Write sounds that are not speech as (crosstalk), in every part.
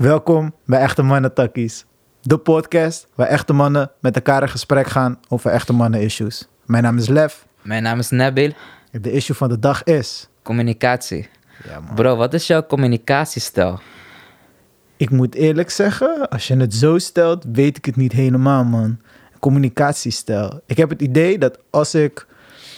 Welkom bij Echte Mannen Takkies. De podcast waar echte mannen met elkaar in gesprek gaan over echte mannen issues. Mijn naam is Lev. Mijn naam is Nabil. De issue van de dag is... Communicatie. Ja, man. Bro, wat is jouw communicatiestijl? Ik moet eerlijk zeggen, als je het zo stelt, weet ik het niet helemaal, man. Communicatiestijl. Ik heb het idee dat als ik...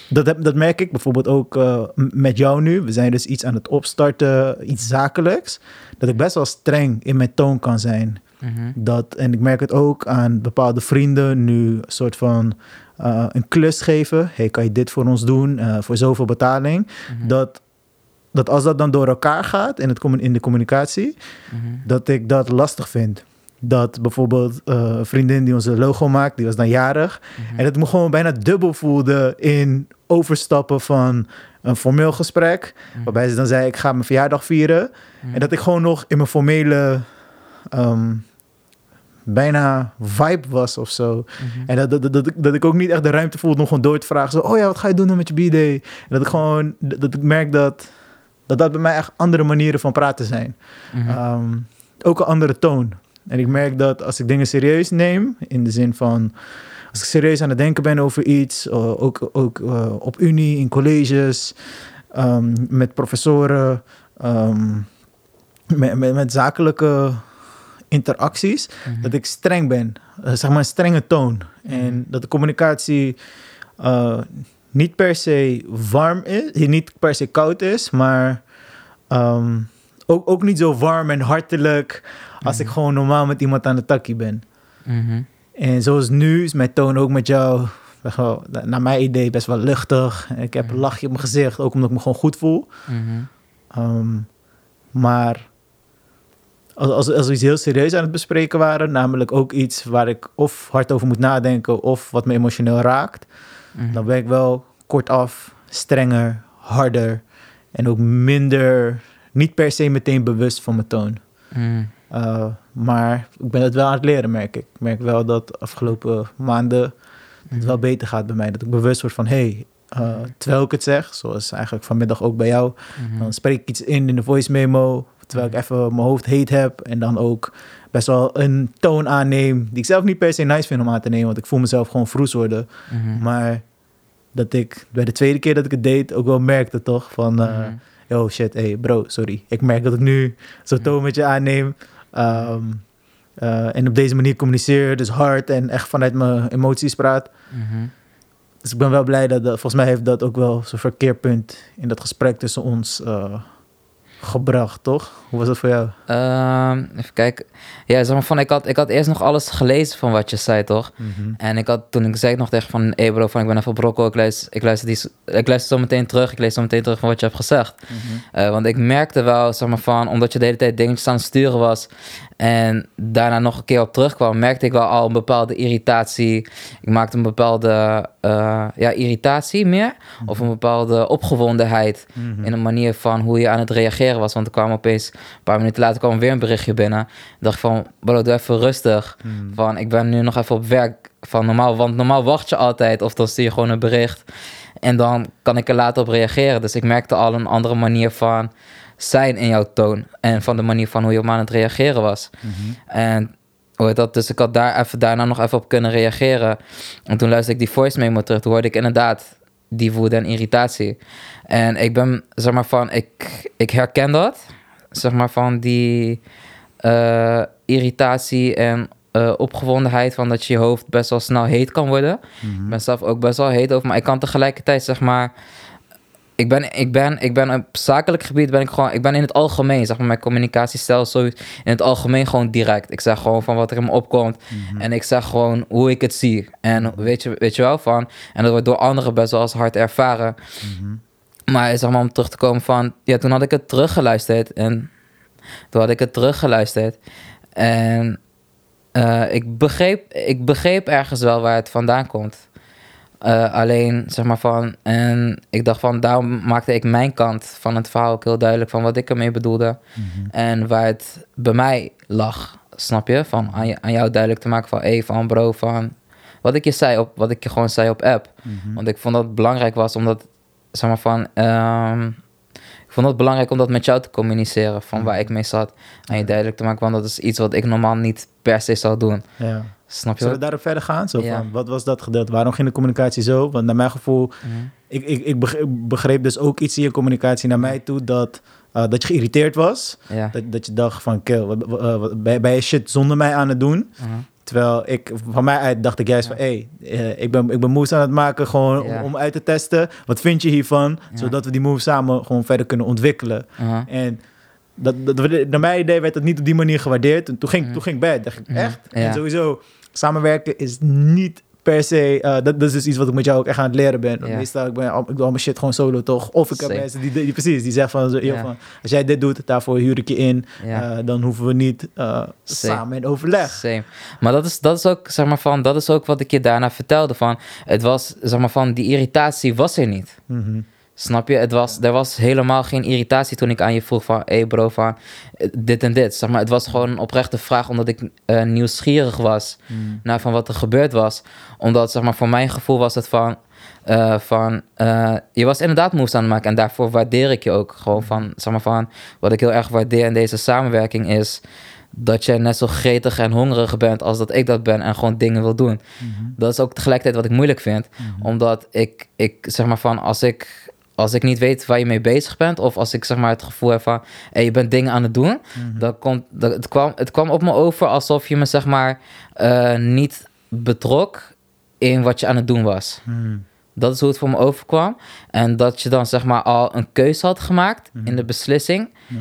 Dat, heb, dat merk ik bijvoorbeeld ook eh, met jou nu. We zijn dus iets aan het opstarten, iets zakelijks. Dat ik best wel streng in mijn toon kan zijn. Mhm. Dat, en ik merk het ook aan bepaalde vrienden nu een soort van eh, een klus geven. Hey, kan je dit voor ons doen eh, voor zoveel betaling? Mhm. Dat, dat als dat dan door elkaar gaat in, het, in de communicatie, Mhm. dat ik dat lastig vind. Dat bijvoorbeeld eh, een vriendin die onze logo maakt, die was dan jarig. Mhm. En dat ik me gewoon bijna dubbel voelde in overstappen van een formeel gesprek. Mhm. Waarbij ze dan zei, ik ga mijn verjaardag vieren. Mhm. En dat ik gewoon nog in mijn formele ehm, bijna vibe was of zo. Mhm. En dat, dat, dat, dat, ik- dat ik ook niet echt de ruimte voelde om gewoon door te vragen. Zo, oh ja, wat ga je doen dan met je b-day? En dat ik gewoon, dat dat ik merk dat, dat dat bij mij echt andere manieren van praten zijn. Ehm, ook een andere toon. En ik merk dat als ik dingen serieus neem, in de zin van als ik serieus aan het denken ben over iets, eh, ook, ook eh, op unie, in colleges, ehm, met professoren, ehm, met, met, met zakelijke interacties, Mhm. dat ik streng ben. Eh, zeg maar een strenge toon. En dat de communicatie niet per se warm is, niet per se koud is, maar ehm, ook, ook niet zo warm en hartelijk als ik gewoon normaal met iemand aan de takkie ben. Mhm. En zoals nu is mijn toon ook met jou, wel, naar mijn idee, best wel luchtig. En Ik heb een lachje op mijn gezicht, ook omdat ik me gewoon goed voel. Mhm. Ehm, maar als, als, als we iets heel serieus aan het bespreken waren, namelijk ook iets waar ik of hard over moet nadenken of wat me emotioneel raakt, Mhm. dan ben ik wel kortaf strenger, harder en ook minder, niet per se meteen bewust van mijn toon. Mhm. Uh, maar ik ben het wel aan het leren, merk ik. Ik merk wel dat de afgelopen maanden het wel beter gaat bij mij. Dat ik bewust word van, hé, hey, uh, terwijl ik het zeg, zoals eigenlijk vanmiddag ook bij jou, Mhm. dan spreek ik iets in in de voice memo, terwijl ik even mijn hoofd heet heb en dan ook best wel een toon aanneem die ik zelf niet per se nice vind om aan te nemen, want ik voel mezelf gewoon vroes worden. Mhm. Maar dat ik bij de tweede keer dat ik het deed ook wel merkte toch van, uh, Mhm. oh shit, hey bro, sorry. Ik merk dat ik nu zo'n toon met je aanneem. Ehm, eh, en op deze manier communiceer, dus hard en echt vanuit mijn emoties praat. Mhm. Dus ik ben wel blij dat, dat volgens mij heeft dat ook wel zo'n verkeerpunt in dat gesprek tussen ons eh, gebracht, toch? Hoe was dat voor jou? Ehm, even kijken. Ja, zeg maar van, ik had, ik had eerst nog alles gelezen van wat je zei, toch? Mhm. En ik had, toen ik zei nog tegen van, hey bro, van, ik ben even brokkel, ik luister, ik luister, die, ik luister zo meteen terug, ik lees zo meteen terug van wat je hebt gezegd. Mhm. Eh, want ik merkte wel, zeg maar van, omdat je de hele tijd dingetjes aan het sturen was en daarna nog een keer op terugkwam, merkte ik wel al een bepaalde irritatie. Ik maakte een bepaalde eh, ja, irritatie meer, of een bepaalde opgewondenheid Mhm. in een manier van hoe je aan het reageren was. Want er kwam opeens, een paar minuten later kwam weer een berichtje binnen. Ik dacht van, bro, doe even rustig. Mhm. Van, ik ben nu nog even op werk. Van normaal, want normaal wacht je altijd of dan stuur je gewoon een bericht. En dan kan ik er later op reageren. Dus ik merkte al een andere manier van zijn in jouw toon. En van de manier van hoe je op aan het reageren was. Mhm. En hoe dat? Dus ik had daar even, daarna nog even op kunnen reageren. En toen luisterde ik die voice memo terug. Toen hoorde ik inderdaad die woede en irritatie. En ik ben, zeg maar van, ik, ik herken dat. Zeg maar van die eh, irritatie en eh, opgewondenheid van dat je je hoofd best wel snel heet kan worden. Mhm. Ik ben zelf ook best wel heet over, maar ik kan tegelijkertijd zeg maar... Ik ben, ik ben, ik ben op zakelijk gebied ben ik gewoon... Ik ben in het algemeen, zeg maar, mijn communicatiestijl zo in het algemeen gewoon direct. Ik zeg gewoon van wat er in me opkomt. Mhm. En ik zeg gewoon hoe ik het zie. En weet je, weet je wel van... En dat wordt door anderen best wel als hard ervaren. Mhm. Maar zeg maar om terug te komen van... Ja, toen had ik het teruggeluisterd. En toen had ik het teruggeluisterd. En eh, ik, begreep, ik begreep ergens wel waar het vandaan komt. Eh, alleen, zeg maar van... En ik dacht van, daarom maakte ik mijn kant van het verhaal ook heel duidelijk... van wat ik ermee bedoelde. Mhm. En waar het bij mij lag, snap je? Van aan, je, aan jou duidelijk te maken van... Hé, van bro, van... Wat ik je zei op... Wat ik je gewoon zei op app. Mhm. Want ik vond dat het belangrijk was, omdat... Zeg maar van... ehm, ik vond het belangrijk om dat met jou te communiceren, van waar ik mee zat. En je duidelijk te maken, want dat is iets wat ik normaal niet per se zou doen. Ja. Snap je Zullen we daarop verder gaan? Zo Ja. van, wat was dat gedeelte? Waarom ging de communicatie zo? Want naar mijn gevoel, Mhm. ik, ik, ik begreep, dus ook iets in je communicatie naar mij toe dat, eh, dat je geïrriteerd was. Ja. Dat, dat je dacht van, kill, ben je shit zonder mij aan het doen? Mhm. Terwijl ik, van mij uit dacht ik juist Ja. van, hé, hey, ik, ben, ik ben moves aan het maken gewoon Ja. om, om uit te testen. Wat vind je hiervan? Ja. Zodat we die moves samen gewoon verder kunnen ontwikkelen. En dat, dat, naar mijn idee werd dat niet op die manier gewaardeerd. En toen ging, Mhm. toen ging ik bad. Dacht ik, Mhm. echt? En sowieso, samenwerken is niet per se... eh, dat, dat is dus iets wat ik met jou ook echt aan het leren ben. Meestal, ik, ben, ik doe al mijn shit gewoon solo, toch? Of ik heb Same. mensen die, die, precies, die zeggen van, zo, van... Als jij dit doet, daarvoor huur ik je in. Eh, dan hoeven we niet eh, samen in overleg. Same. Maar dat is, dat is ook, zeg maar van, dat is ook wat ik je daarna vertelde van, het was, zeg maar van, die irritatie was er niet. Mhm. Snap je? Het was, er was helemaal geen irritatie toen ik aan je vroeg van... Hé hey bro, van eh, dit en dit. Zeg maar, het was gewoon een oprechte vraag omdat ik eh, nieuwsgierig was... Mhm. naar van wat er gebeurd was. Omdat, zeg maar, voor mijn gevoel was het van... eh, van je was inderdaad moves aan het maken en daarvoor waardeer ik je ook. Gewoon van, zeg maar van... Wat ik heel erg waardeer in deze samenwerking is... dat je net zo gretig en hongerig bent als dat ik dat ben... en gewoon dingen wil doen. Mhm. Dat is ook tegelijkertijd wat ik moeilijk vind. Omdat ik, ik zeg maar van, als ik, als ik niet weet waar je mee bezig bent... of als ik zeg maar het gevoel heb van, hey, je bent dingen aan het doen... Mhm. dan komt, dat, het, kwam, het kwam op me over alsof je me zeg maar eh, niet betrok... in wat je aan het doen was. Mhm. Dat is hoe het voor me overkwam. En dat je dan zeg maar al een keuze had gemaakt Mhm. in de beslissing. Ja.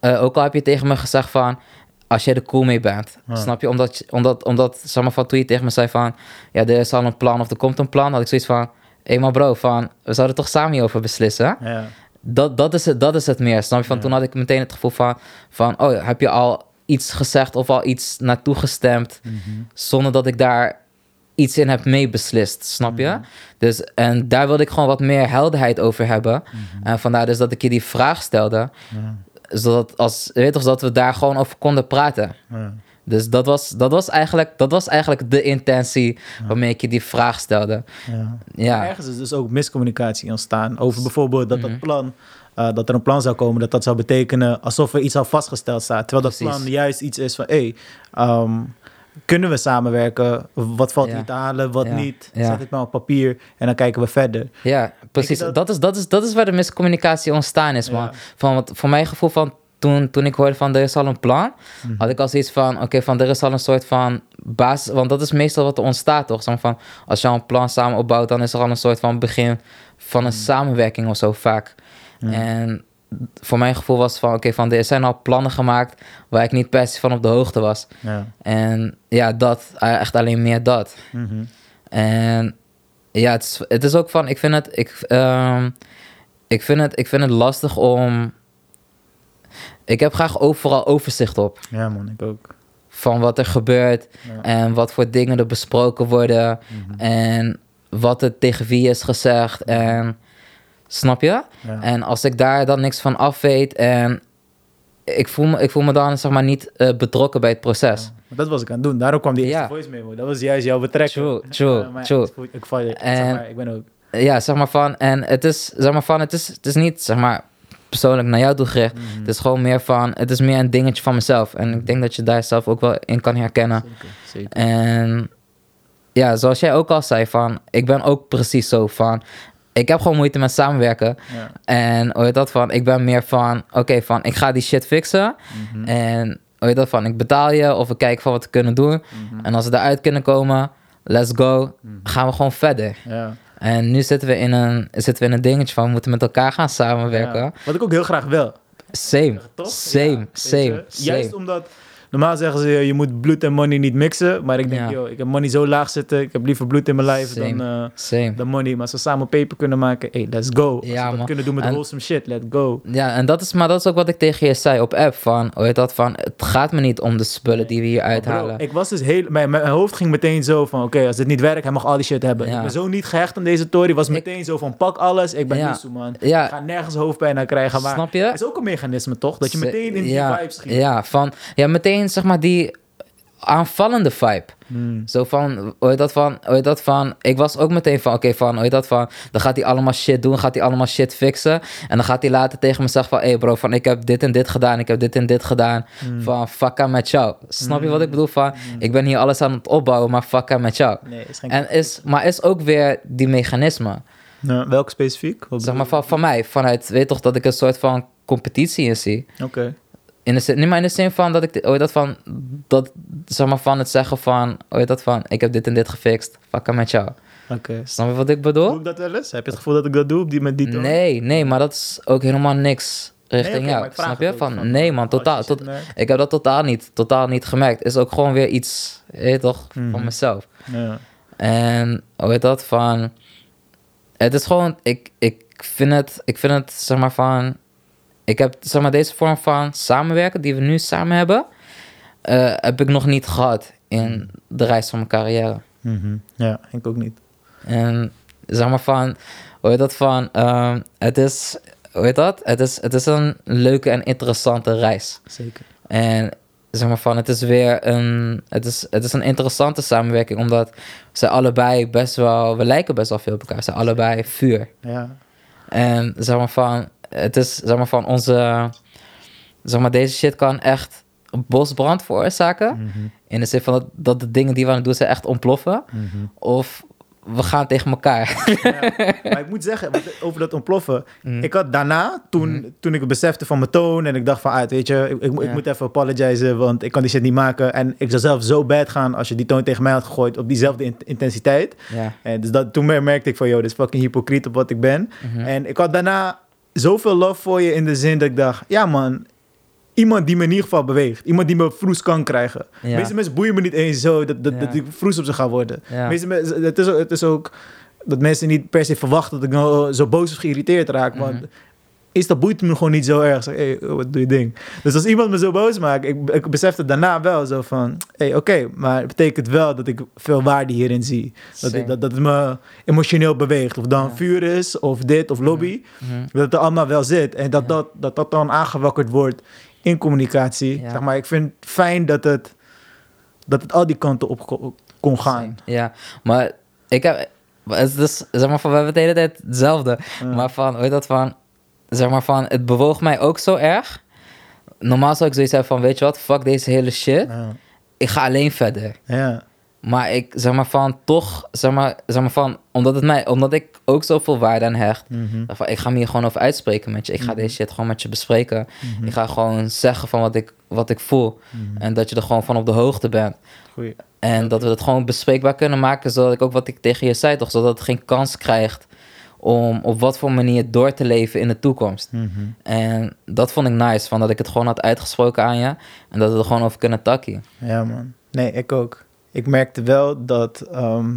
Eh, ook al heb je tegen me gezegd van... Als jij er cool mee bent. Ja. Snap je? Omdat, omdat, omdat zeg maar, van toen je tegen me zei van... Ja, er is al een plan of er komt een plan. Had ik zoiets van... Maar bro, van, we zouden toch samen hierover beslissen? Ja. Dat, dat, is het, dat is het meer. Snap je? Van, Ja. Toen had ik meteen het gevoel van, van... Oh, heb je al iets gezegd of al iets naartoe gestemd... Mhm. zonder dat ik daar iets in heb meebeslist, snap je? Mhm. Dus, en daar wilde ik gewoon wat meer helderheid over hebben. Mhm. En vandaar dus dat ik je die vraag stelde. Ja. Zodat, als, weet toch, zodat we daar gewoon over konden praten. Dus dat was, dat was, eigenlijk, dat was eigenlijk de intentie waarmee ik je die vraag stelde. Ja. Ja, Ergens is dus ook miscommunicatie ontstaan over bijvoorbeeld dat Mhm. dat plan, eh, dat er een plan zou komen, dat dat zou betekenen alsof er iets al vastgesteld staat. Terwijl dat plan juist iets is van, hé, hey, ehm, kunnen we samenwerken? Wat valt Ja. hier te halen, wat Ja. niet? Ja. Zet het maar op papier en dan kijken we verder. ja precies. dat- Dat... is, dat, is, dat is waar de miscommunicatie ontstaan is, man. Van, wat, voor mijn gevoel van toen, toen ik hoorde van er is al een plan, Mhm. had ik al zoiets van, oké, van er is al een soort van basis, want dat is meestal wat er ontstaat, toch? Maar van, als je al een plan samen opbouwt, dan is er al een soort van begin van een samenwerking of zo vaak. En voor mijn gevoel was van, oké, van er zijn al plannen gemaakt waar ik niet per se van op de hoogte was. Ja. En ja, dat, echt alleen meer dat. Mhm. En ja, het is, het is ook van, ik vind het, ik, ehm, ik, vind het, ik vind het lastig om. Ik heb graag overal overzicht op ja, man, ik ook. van wat er gebeurt Ja. en wat voor dingen er besproken worden Mhm. en wat er tegen wie is gezegd en snap je? Ja. En als ik daar dan niks van af weet en ik voel me, ik voel me dan zeg maar niet eh, betrokken bij het proces. Dat was ik aan het doen. Daarom kwam die eerste Ja. voice memo. Dat was juist jouw betrekking. True, true. Ik, val je- En- zeg maar, ik ben ook... Ja, zeg maar van. En het is, zeg maar van, het is, het is niet, zeg maar, persoonlijk naar jou toe gericht. Mhm. Het is gewoon meer van, het is meer een dingetje van mezelf. En ik denk dat je daar zelf ook wel in kan herkennen. Zeker, zeker. En ja, zoals jij ook al zei, van, ik ben ook precies zo van. Ik heb gewoon moeite met samenwerken. Ja. En hoe heet dat van? Ik ben meer van, oké, van, ik ga die shit fixen. Mhm. En hoe heet dat van? Ik betaal je of we kijken van wat we kunnen doen. Mhm. En als we eruit kunnen komen, let's go. Gaan we gewoon verder. Ja. En nu zitten we in een, zitten we in een dingetje van we moeten met elkaar gaan samenwerken. Ja. Wat ik ook heel graag wil. Same, Toch? same, Ja, same, je? Juist same. omdat... Normaal zeggen ze, je moet bloed en money niet mixen. Maar ik denk, Ja. joh, ik heb money zo laag zitten. Ik heb liever bloed in mijn lijf dan, eh, dan money. Maar als we samen paper kunnen maken, hey, let's go. Als Ja, we dat kunnen doen met En- wholesome shit, let's go. Ja, en dat is, maar dat is ook wat ik tegen je zei op app. Van, hoe heet dat? Van, het gaat me niet om de spullen die we hier uithalen. Bro, ik was dus heel... Mijn, mijn hoofd ging meteen zo van, oké, als dit niet werkt, hij mag al die shit hebben. Ja. Ik ben zo niet gehecht aan deze tory. was Ik- meteen zo van, pak alles. Ik ben Ja. Yusu, man. Ja. Ik ga nergens hoofdpijn aan krijgen. Maar Snap je? het is ook een mechanisme, toch? Dat je meteen in die ja, vibe schiet. Ja, van, ja, meteen zeg maar die... aanvallende vibe. Mm. Zo van, hoe heet dat van, hoe heet dat van, ik was ook meteen van, oké, van, hoe heet dat van, dan gaat hij allemaal shit doen, gaat hij allemaal shit fixen. En dan gaat hij later tegen me zeggen van, hé hey bro, van, ik heb dit en dit gedaan, ik heb dit en dit gedaan. Van, fuck aan met jou. Snap je wat ik bedoel? Van, ik ben hier alles aan het opbouwen, maar fuck aan met jou. Nee, is geen... En is, maar is ook weer die mechanisme. Nou, welk specifiek? Wat Zeg maar van, van mij, vanuit, weet toch, dat ik een soort van competitie in zie. Oké. In de zin, nee, maar in de zin van dat ik, hoe heet dat van, dat, zeg maar van het zeggen van, heet dat van, ik heb dit en dit gefixt, fuck met jou. Oké. Snap je wat ik Doe bedoel? ik dat wel eens? Heb je het gevoel dat ik dat doe op die, met die toon? Nee, nee, maar dat is ook helemaal niks richting maar jou. Snap je? Van, van, nee man, totaal. Tot, ik heb dat totaal niet, totaal niet gemerkt. Is ook gewoon weer iets, weet je toch, Mhm. van mezelf. Ja. En hoe heet dat van, het is gewoon, ik, ik vind het, ik vind het, zeg maar van, ik heb, zeg maar, deze vorm van samenwerken die we nu samen hebben, eh, heb ik nog niet gehad in de reis van mijn carrière. Mhm. Ja, ik ook niet. En zeg maar van, hoe heet dat van, ehm, het is, hoe heet dat? Het is, het is een leuke en interessante reis. Zeker. En zeg maar van, het is weer een, het is, het is een interessante samenwerking, omdat ze allebei best wel, we lijken best wel veel op elkaar. Ze zijn allebei vuur. Ja. En zeg maar van, het is zeg maar van onze, zeg maar deze shit kan echt bosbrand veroorzaken. Mhm. In de zin van dat, dat de dingen die we aan het doen zijn echt ontploffen. Mhm. Of we gaan tegen elkaar. Ja, maar ik moet zeggen, over dat ontploffen. Mm. Ik had daarna, toen, Mhm. toen ik het besefte van mijn toon... en ik dacht van, ah, weet je, ik, ik, ik moet even apologizen... want ik kan die shit niet maken. En ik zou zelf zo bad gaan als je die toon tegen mij had gegooid... op diezelfde in- intensiteit. ja. En dus dat, toen mer- merkte ik van, joh, dit is fucking hypocriet op wat ik ben. Mhm. En ik had daarna zoveel love voor je in de zin dat ik dacht... ja man, iemand die me in ieder geval beweegt. Iemand die me vroes kan krijgen. Ja. Meeste mensen boeien me niet eens zo dat, dat, Ja. dat ik vroes op ze ga worden. Ja. Meeste mensen, het, is, ook- het is ook dat mensen niet per se verwachten dat ik nou zo boos of geïrriteerd raak. Want Mhm. Is dat boeit me gewoon niet zo erg. Zeg, hey, wat doe je ding? Dus als iemand me zo boos maakt, ik, ik besefte daarna wel zo van... hey, oké, maar het betekent wel dat ik veel waarde hierin zie. Dat, dat, dat het me emotioneel beweegt. Of dan Ja. vuur is, of dit, of lobby. Mhm. Dat het er allemaal wel zit. En dat, dat, dat dat dan aangewakkerd wordt in communicatie. Zeg maar, ik vind het fijn dat het, dat het al die kanten op ko- kon gaan. Ja, maar ik heb, het is zeg maar van, we hebben het de hele tijd hetzelfde. Maar van, hoe dat van, zeg maar van, het bewoog mij ook zo erg. Normaal zou ik zoiets hebben van, weet je wat, fuck deze hele shit. Ja. Ik ga alleen verder. ja. Maar ik, zeg maar van, toch, zeg maar, zeg maar van, omdat, het mij, omdat ik ook zoveel waarde aan hecht. Mhm. Van, ik ga me hier gewoon over uitspreken met je. Ik ga Mhm. deze shit gewoon met je bespreken. Mhm. Ik ga gewoon zeggen van wat ik, wat ik voel. Mhm. En dat je er gewoon van op de hoogte bent. Goeie. En dat we het gewoon bespreekbaar kunnen maken, zodat ik ook wat ik tegen je zei, toch? Zodat het geen kans krijgt om op wat voor manier door te leven in de toekomst. Mhm. En dat vond ik nice, van dat ik het gewoon had uitgesproken aan je. En dat we er gewoon over kunnen takkie. Ja, man. Nee, ik ook. Ik merkte wel dat, ehm,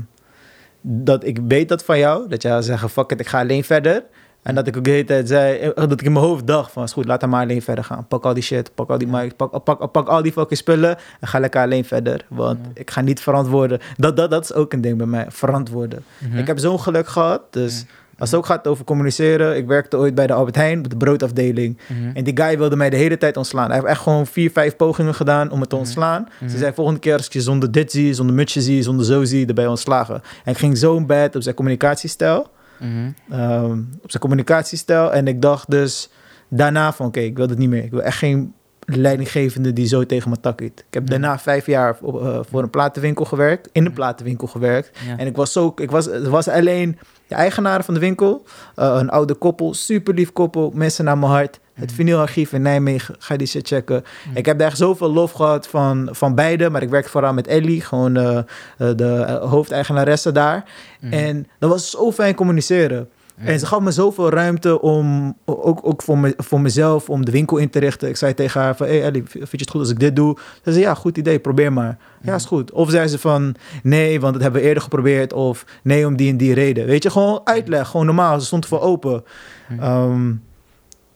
dat ik weet dat van jou. Dat jij zeggen, fuck it, ik ga alleen verder. En dat ik ook de hele tijd zei, eh, dat ik in mijn hoofd dacht van, is goed, laat hem maar alleen verder gaan. Pak al die shit, pak al die mic, pak, pak, pak al die fucking spullen en ga lekker alleen verder. Want Ja. ik ga niet verantwoorden. Dat, dat, dat is ook een ding bij mij, verantwoorden. Mhm. Ik heb zo'n geluk gehad, dus als het ook gaat over communiceren. Ik werkte ooit bij de Albert Heijn, op de broodafdeling. Mhm. En die guy wilde mij de hele tijd ontslaan. Hij heeft echt gewoon vier, vijf pogingen gedaan om me te Mhm. ontslaan. Mhm. Ze zei, volgende keer als ik je zonder dit zie, zonder mutsje zie, zonder zo zie, je ontslagen. En ik ging zo bad op zijn communicatiestijl. Mhm. ehm, op zijn communicatiestijl. En ik dacht dus daarna van, oké, ik wil dit niet meer. Ik wil echt geen leidinggevende die zo tegen me takkiet. Ik heb Ja. daarna vijf jaar eh, voor een platenwinkel gewerkt. In een platenwinkel gewerkt. Ja. En ik was zo, ik was, het was alleen de eigenaren van de winkel, eh, een oude koppel, super lief koppel, mensen naar mijn hart. Het Mhm. vinylarchief in Nijmegen, ga die shit checken. Mhm. Ik heb daar echt zoveel lof gehad van, van beide, maar ik werkte vooral met Ellie, gewoon eh, de hoofdeigenaresse daar. Mhm. En dat was zo fijn communiceren. En ze gaf me zoveel ruimte om, ook, ook voor, me, voor mezelf, om de winkel in te richten. Ik zei tegen haar van, hey Ellie, vind je het goed als ik dit doe? Ze zei, ja, goed idee, probeer maar. Ja, is goed. Of zei ze van, nee, want dat hebben we eerder geprobeerd. Of nee, om die en die reden. Weet je, gewoon uitleg, gewoon normaal. Ze stond voor open. Mhm.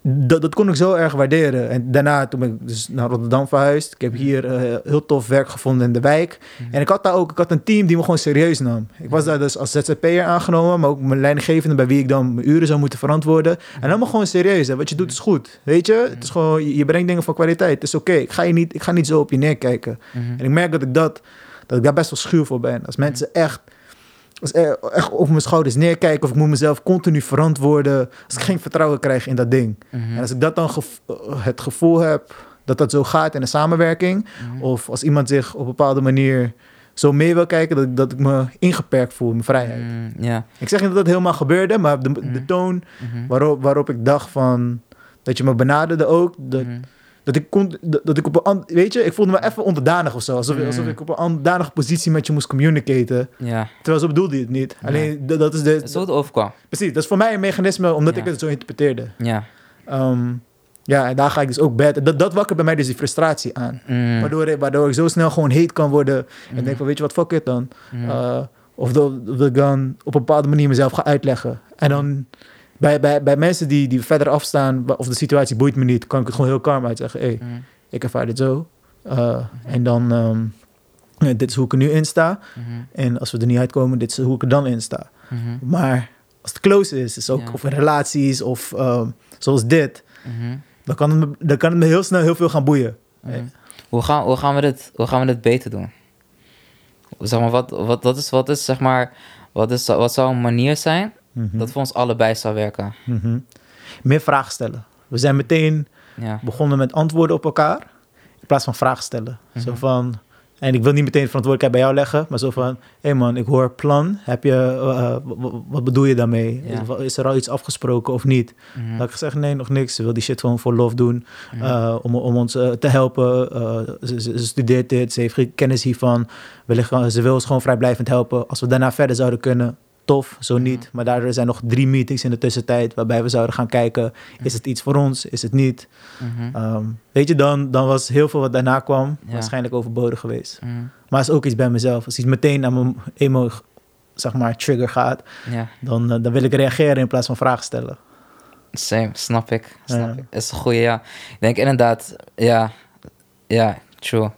Dat, dat kon ik zo erg waarderen. En daarna, toen ben ik dus naar Rotterdam verhuisd. Ik heb hier eh, heel tof werk gevonden in de wijk. En ik had daar ook ik had een team die me gewoon serieus nam. Ik was daar dus als ZZP'er aangenomen, maar ook mijn leidinggevende bij wie ik dan mijn uren zou moeten verantwoorden. En allemaal gewoon serieus. Hè. Wat je doet is goed. Weet je? Het is gewoon, je- je brengt dingen van kwaliteit. Het is oké. Ik ga je niet, ik ga niet zo op je neerkijken. En ik merk dat ik dat, dat ik daar best wel schuw voor ben. Als mensen echt er echt over mijn schouders neerkijken of ik moet mezelf continu verantwoorden als ik geen vertrouwen krijg in dat ding. En als ik dat dan eh, het gevoel heb dat dat zo gaat in een samenwerking of als iemand zich op een bepaalde manier zo mee wil kijken dat, ik- dat ik me ingeperkt voel in mijn vrijheid. Mm, ja. Ik zeg niet dat dat helemaal gebeurde, maar de, de toon Mhm. waarop, waarop ik dacht van dat je me benaderde ook, dat, Mhm. Dat ik kon, dat, dat ik op een, weet je, ik voelde me even onderdanig of zo, alsof, Mm. alsof ik op een onderdanige positie met je moest communicaten. ja. Terwijl zo bedoelde je het niet. Alleen dat, dat is de. Zo het overkwam. Precies, dat is voor mij een mechanisme omdat Ja. ik het zo interpreteerde. Ja. Ehm, ja, en daar ga ik dus ook bad. Dat, dat wakkert bij mij dus die frustratie aan. Mm, Waardoor, ik, waardoor ik zo snel gewoon heet kan worden. En denk van, weet je wat, fuck it dan. mm, Eh, of dat, dat ik dan op een bepaalde manier mezelf ga uitleggen. En dan bij, bij, bij mensen die, die verder afstaan, of de situatie boeit me niet, kan ik het gewoon heel kalm uitzeggen. Hé, hey, mm, ik ervaar dit zo. Eh, En dan, ehm, dit is hoe ik er nu in sta. mhm, En als we er niet uitkomen, dit is hoe ik er dan in sta. mhm, Maar als het close is, is ook, Ja. of in relaties of ehm, zoals dit, mhm, dan kan, het me, dan kan het me heel snel heel veel gaan boeien. Hoe gaan, hoe, gaan we dit, hoe gaan we dit beter doen? Zeg maar, wat, wat, wat, is, wat is, zeg maar, wat, is, wat zou een manier zijn Mhm. dat voor ons allebei zou werken? Mhm. Meer vragen stellen. We zijn meteen Ja. begonnen met antwoorden op elkaar, in plaats van vragen stellen. Zo Mhm. van, en ik wil niet meteen de verantwoordelijkheid bij jou leggen, maar zo van, hé hey man, ik hoor plan, heb je, eh, w- wat bedoel je daarmee? Ja. Is er al iets afgesproken of niet? Dat ik gezegd, nee, nog niks. Ze wil die shit gewoon voor love doen. eh, om, om ons eh, te helpen. Eh, ze, studeert dit, ze heeft geen kennis hiervan. Wellicht, ze wil ons gewoon vrijblijvend helpen. Als we daarna verder zouden kunnen, tof, zo niet. Maar daardoor zijn nog drie meetings in de tussentijd... waarbij we zouden gaan kijken, is het iets voor ons, is het niet? mhm, Ehm, weet je, dan, dan was heel veel wat daarna kwam... Ja. waarschijnlijk overbodig geweest. mhm. Maar is ook iets bij mezelf. Als iets meteen aan mijn emo, zeg maar, trigger gaat... Ja, dan, eh, dan wil ik reageren in plaats van vragen stellen. same, snap ik. Snap Ja. ik. Is een goeie, ja. Ik denk inderdaad, ja, ja, true.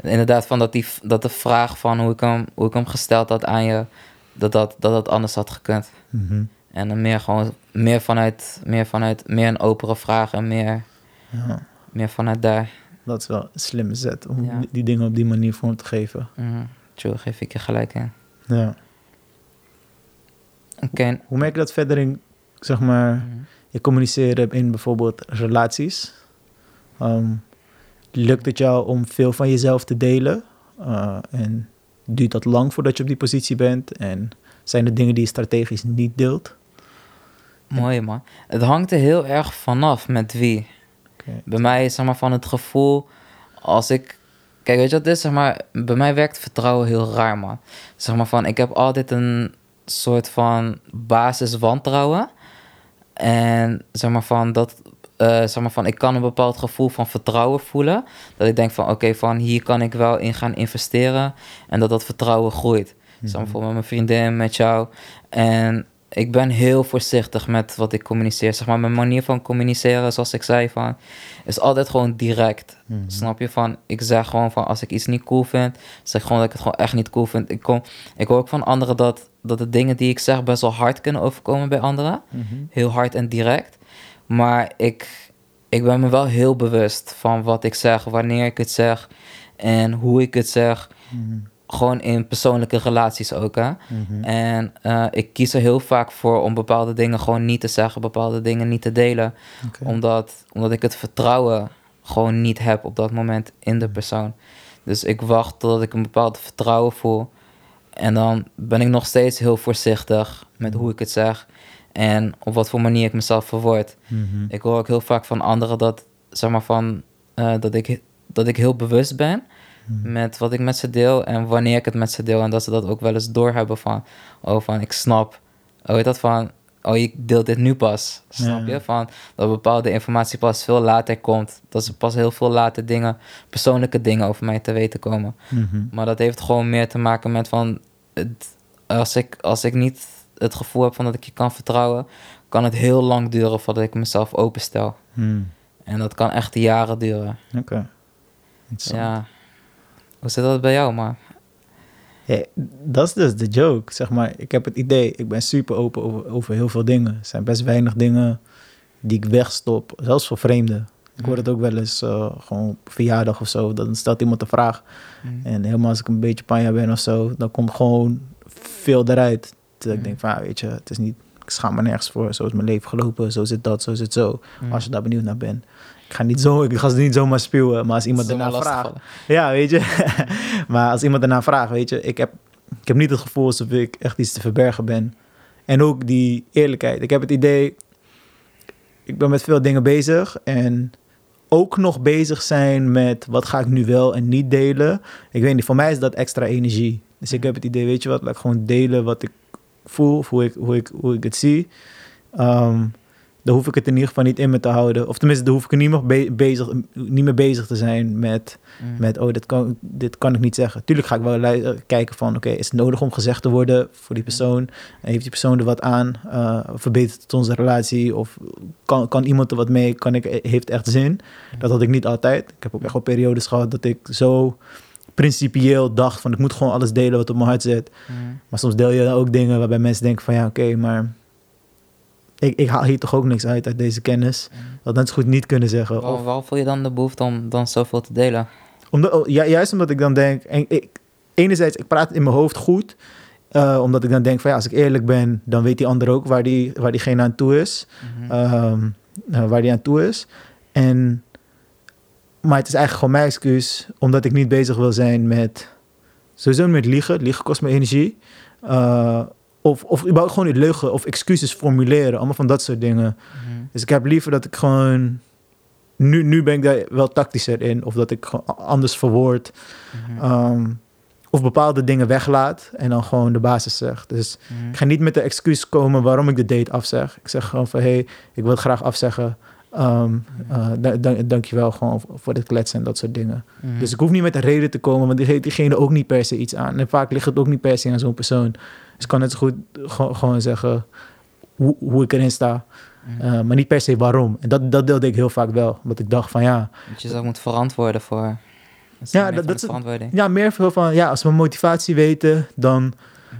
Inderdaad, van dat, die, dat de vraag van hoe ik, hem, hoe ik hem gesteld had aan je, dat dat, dat, dat anders had gekund. Mhm. En dan meer gewoon, meer vanuit, meer vanuit, meer een opere vraag en meer, Ja. meer vanuit daar. Dat is wel een slimme zet om Ja. die- dingen op die manier vorm te geven. Mhm. True, geef ik je gelijk in. Ja. Oké. Hoe merk je dat verder in, zeg maar, Mhm. je communiceren in bijvoorbeeld relaties? Ehm, lukt het jou om veel van jezelf te delen? Uh, en duurt dat lang voordat je op die positie bent? En zijn er dingen die je strategisch niet deelt? Mooi man. Het hangt er heel erg vanaf met wie. Bij mij is zeg maar van het gevoel als ik. Kijk, weet je wat is? Zeg maar, bij mij werkt vertrouwen heel raar, man. Zeg maar van, ik heb altijd een soort van basis wantrouwen. En zeg maar van dat. Eh, zeg maar van, ik kan een bepaald gevoel van vertrouwen voelen. Dat ik denk van, oké, van hier kan ik wel in gaan investeren. En dat dat vertrouwen groeit. Zeg maar voor met mijn vriendin, met jou. En ik ben heel voorzichtig met wat ik communiceer. Zeg maar, mijn manier van communiceren, zoals ik zei, van, is altijd gewoon direct. Snap je? Van, ik zeg gewoon van, als ik iets niet cool vind, zeg gewoon dat ik het gewoon echt niet cool vind. Ik, kom, ik hoor ook van anderen dat, dat de dingen die ik zeg best wel hard kunnen overkomen bij anderen. Heel hard en direct. Maar ik, ik ben me wel heel bewust van wat ik zeg, wanneer ik het zeg en hoe ik het zeg. Gewoon in persoonlijke relaties ook, hè. En eh, ik kies er heel vaak voor om bepaalde dingen gewoon niet te zeggen, bepaalde dingen niet te delen. Omdat, omdat ik het vertrouwen gewoon niet heb op dat moment in de persoon. Dus ik wacht totdat ik een bepaald vertrouwen voel. En dan ben ik nog steeds heel voorzichtig met hoe ik het zeg. En op wat voor manier ik mezelf verwoord. Mhm. Ik hoor ook heel vaak van anderen dat, zeg maar van, eh, dat, ik, dat ik heel bewust ben met wat ik met ze deel en wanneer ik het met ze deel. En dat ze dat ook wel eens doorhebben van, oh van ik snap, oh weet dat van, oh je deelt dit nu pas, snap Ja. je? Van dat bepaalde informatie pas veel later komt, dat ze pas heel veel later dingen, persoonlijke dingen over mij te weten komen. Mhm. Maar dat heeft gewoon meer te maken met van, het, als, ik, als ik niet het gevoel heb van dat ik je kan vertrouwen, kan het heel lang duren voordat ik mezelf openstel. Hmm. En dat kan echt jaren duren. Oké. Ja. Hoe zit dat bij jou, man? Ja, dat is dus de joke, zeg maar. Ik heb het idee, ik ben super open over, over heel veel dingen. Er zijn best weinig dingen die ik wegstop, zelfs voor vreemden. Ik hoor het ook wel eens, eh, gewoon op verjaardag of zo. Dan stelt iemand een vraag. Mm. En helemaal als ik een beetje panja ben of zo, dan komt gewoon veel eruit. Dat ik Mm. denk van, ja, weet je, het is niet, ik schaam me nergens voor. Zo is mijn leven gelopen, zo zit dat, zo zit zo. Mm. Als je daar benieuwd naar bent. Ik ga, niet zo, ik ga ze niet zomaar spuwen, maar als iemand ernaar vraagt... Ja, weet je. (laughs) maar als iemand ernaar vraagt, weet je, ik heb, ik heb niet het gevoel alsof ik echt iets te verbergen ben. En ook die eerlijkheid. Ik heb het idee, ik ben met veel dingen bezig en ook nog bezig zijn met wat ga ik nu wel en niet delen. Ik weet niet, voor mij is dat extra energie. Dus ik heb het idee, weet je wat, laat ik gewoon delen wat ik voel, of hoe ik, hoe ik, hoe ik het zie. Ehm dan hoef ik het in ieder geval niet in me te houden. Of tenminste, dan hoef ik er niet meer, be- bezig, niet meer bezig te zijn met Mm. met, oh, dit kan, dit kan ik niet zeggen. Tuurlijk ga ik wel eh, kijken van, oké, is het nodig om gezegd te worden voor die persoon? En heeft die persoon er wat aan? Eh, verbetert het onze relatie? Of kan, kan iemand er wat mee? Kan ik, eh, heeft echt zin? Dat had ik niet altijd. Ik heb ook echt wel periodes gehad dat ik zo principieel dacht van, ik moet gewoon alles delen wat op mijn hart zit. Mm. Maar soms deel je dan ook dingen waarbij mensen denken van, ja, oké, maar... Ik, ik haal hier toch ook niks uit uit deze kennis. Dat net zo goed niet kunnen zeggen. Waar, Of, waar voel je dan de behoefte om dan zoveel te delen? Omdat, oh, ja, juist omdat ik dan denk, en ik, enerzijds, ik praat in mijn hoofd goed, eh, omdat ik dan denk van ja, als ik eerlijk ben, dan weet die ander ook waar, die, waar diegene aan toe is, Mhm. Ehm, eh, waar die aan toe is. En, maar het is eigenlijk gewoon mijn excuus, omdat ik niet bezig wil zijn met, sowieso met liegen, liegen kost me energie, Eh, of, of überhaupt gewoon niet leugen of excuses formuleren, allemaal van dat soort dingen. Mhm. Dus ik heb liever dat ik gewoon. Nu, nu ben ik daar wel tactischer in. Of dat ik gewoon anders verwoord. Mhm. ehm, of bepaalde dingen weglaat. En dan gewoon de basis zeg. Dus Mhm. ik ga niet met de excuus komen waarom ik de date afzeg. Ik zeg gewoon van hé, hey, ik wil het graag afzeggen. Ehm eh, da- da- dankjewel gewoon voor- dit kletsen en dat soort dingen. Mhm. Dus ik hoef niet met een reden te komen, want die geeft diegene ook niet per se iets aan. En vaak ligt het ook niet per se aan zo'n persoon. Dus ik kan zo goed gewoon- zeggen hoe, hoe ik erin sta. Mhm. Uh, maar niet per se waarom. En dat, dat deelde ik heel vaak wel. Want ik dacht van ja, Dat je zelf moet verantwoorden voor... Dat Ja, meer dat- dat verantwoording. ja meer veel van ja, als we motivatie weten, dan,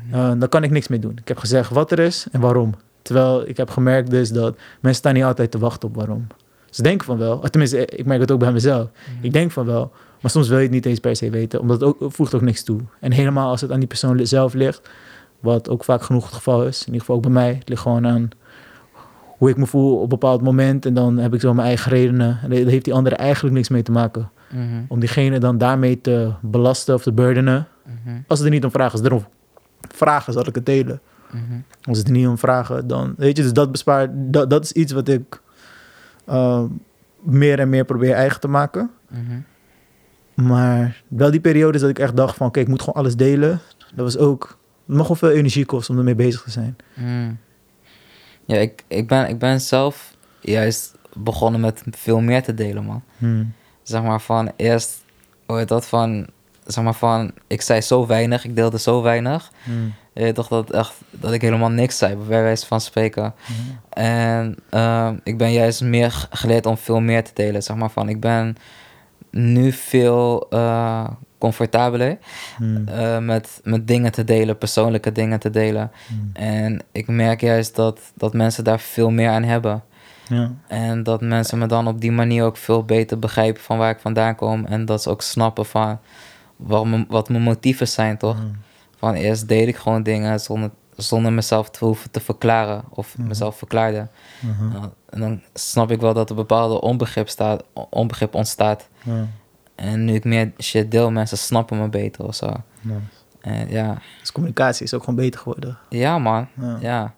Mhm. uh, dan kan ik niks meer doen. Ik heb gezegd wat er is en waarom. Terwijl ik heb gemerkt dus dat mensen staan niet altijd te wachten op waarom. Ze denken van wel, tenminste, ik merk het ook bij mezelf. Mhm. Ik denk van wel, maar soms wil je het niet eens per se weten, omdat het ook, voegt ook niks toe. En helemaal als het aan die persoon zelf ligt, wat ook vaak genoeg het geval is, in ieder geval ook bij mij, het ligt gewoon aan hoe ik me voel op een bepaald moment en dan heb ik zo mijn eigen redenen. En daar heeft die andere eigenlijk niks mee te maken. Mhm. Om diegene dan daarmee te belasten of te burdenen. Mhm. Als het er niet om vragen is, erom vragen zal ik het delen. Mhm. Als het er niet om vragen, dan weet je, dus dat bespaart, dat, dat is iets wat ik uh, meer en meer probeer eigen te maken. Mhm. Maar wel die periodes dat ik echt dacht van, oké, ik moet gewoon alles delen. Dat was ook, het mag wel veel energie kosten om ermee bezig te zijn. Mm. Ja, ik, ik, ben, ik ben zelf juist begonnen met veel meer te delen, man. Hmm. Zeg maar van eerst, heet dat van, zeg maar van, ik zei zo weinig, ik deelde zo weinig. Hmm. Je weet toch dat, echt, dat ik helemaal niks zei, bij wijze van spreken. Hmm. En ehm, ik ben juist meer geleerd om veel meer te delen. Zeg maar van, ik ben nu veel eh, comfortabeler Hmm. eh, met, met dingen te delen, persoonlijke dingen te delen. Hmm. En ik merk juist dat, dat mensen daar veel meer aan hebben. Ja. En dat mensen me dan op die manier ook veel beter begrijpen van waar ik vandaan kom. En dat ze ook snappen van wat mijn, wat mijn motieven zijn, toch? Van eerst deed ik gewoon dingen zonder, zonder mezelf te hoeven te verklaren. Of Mhm. mezelf verklaarde. Mhm. En dan snap ik wel dat er bepaalde onbegrip, staat, onbegrip ontstaat. Ja. En nu ik meer shit deel, mensen snappen me beter of zo. Ja. En ja, Dus communicatie is ook gewoon beter geworden. ja man. Ja. Ja.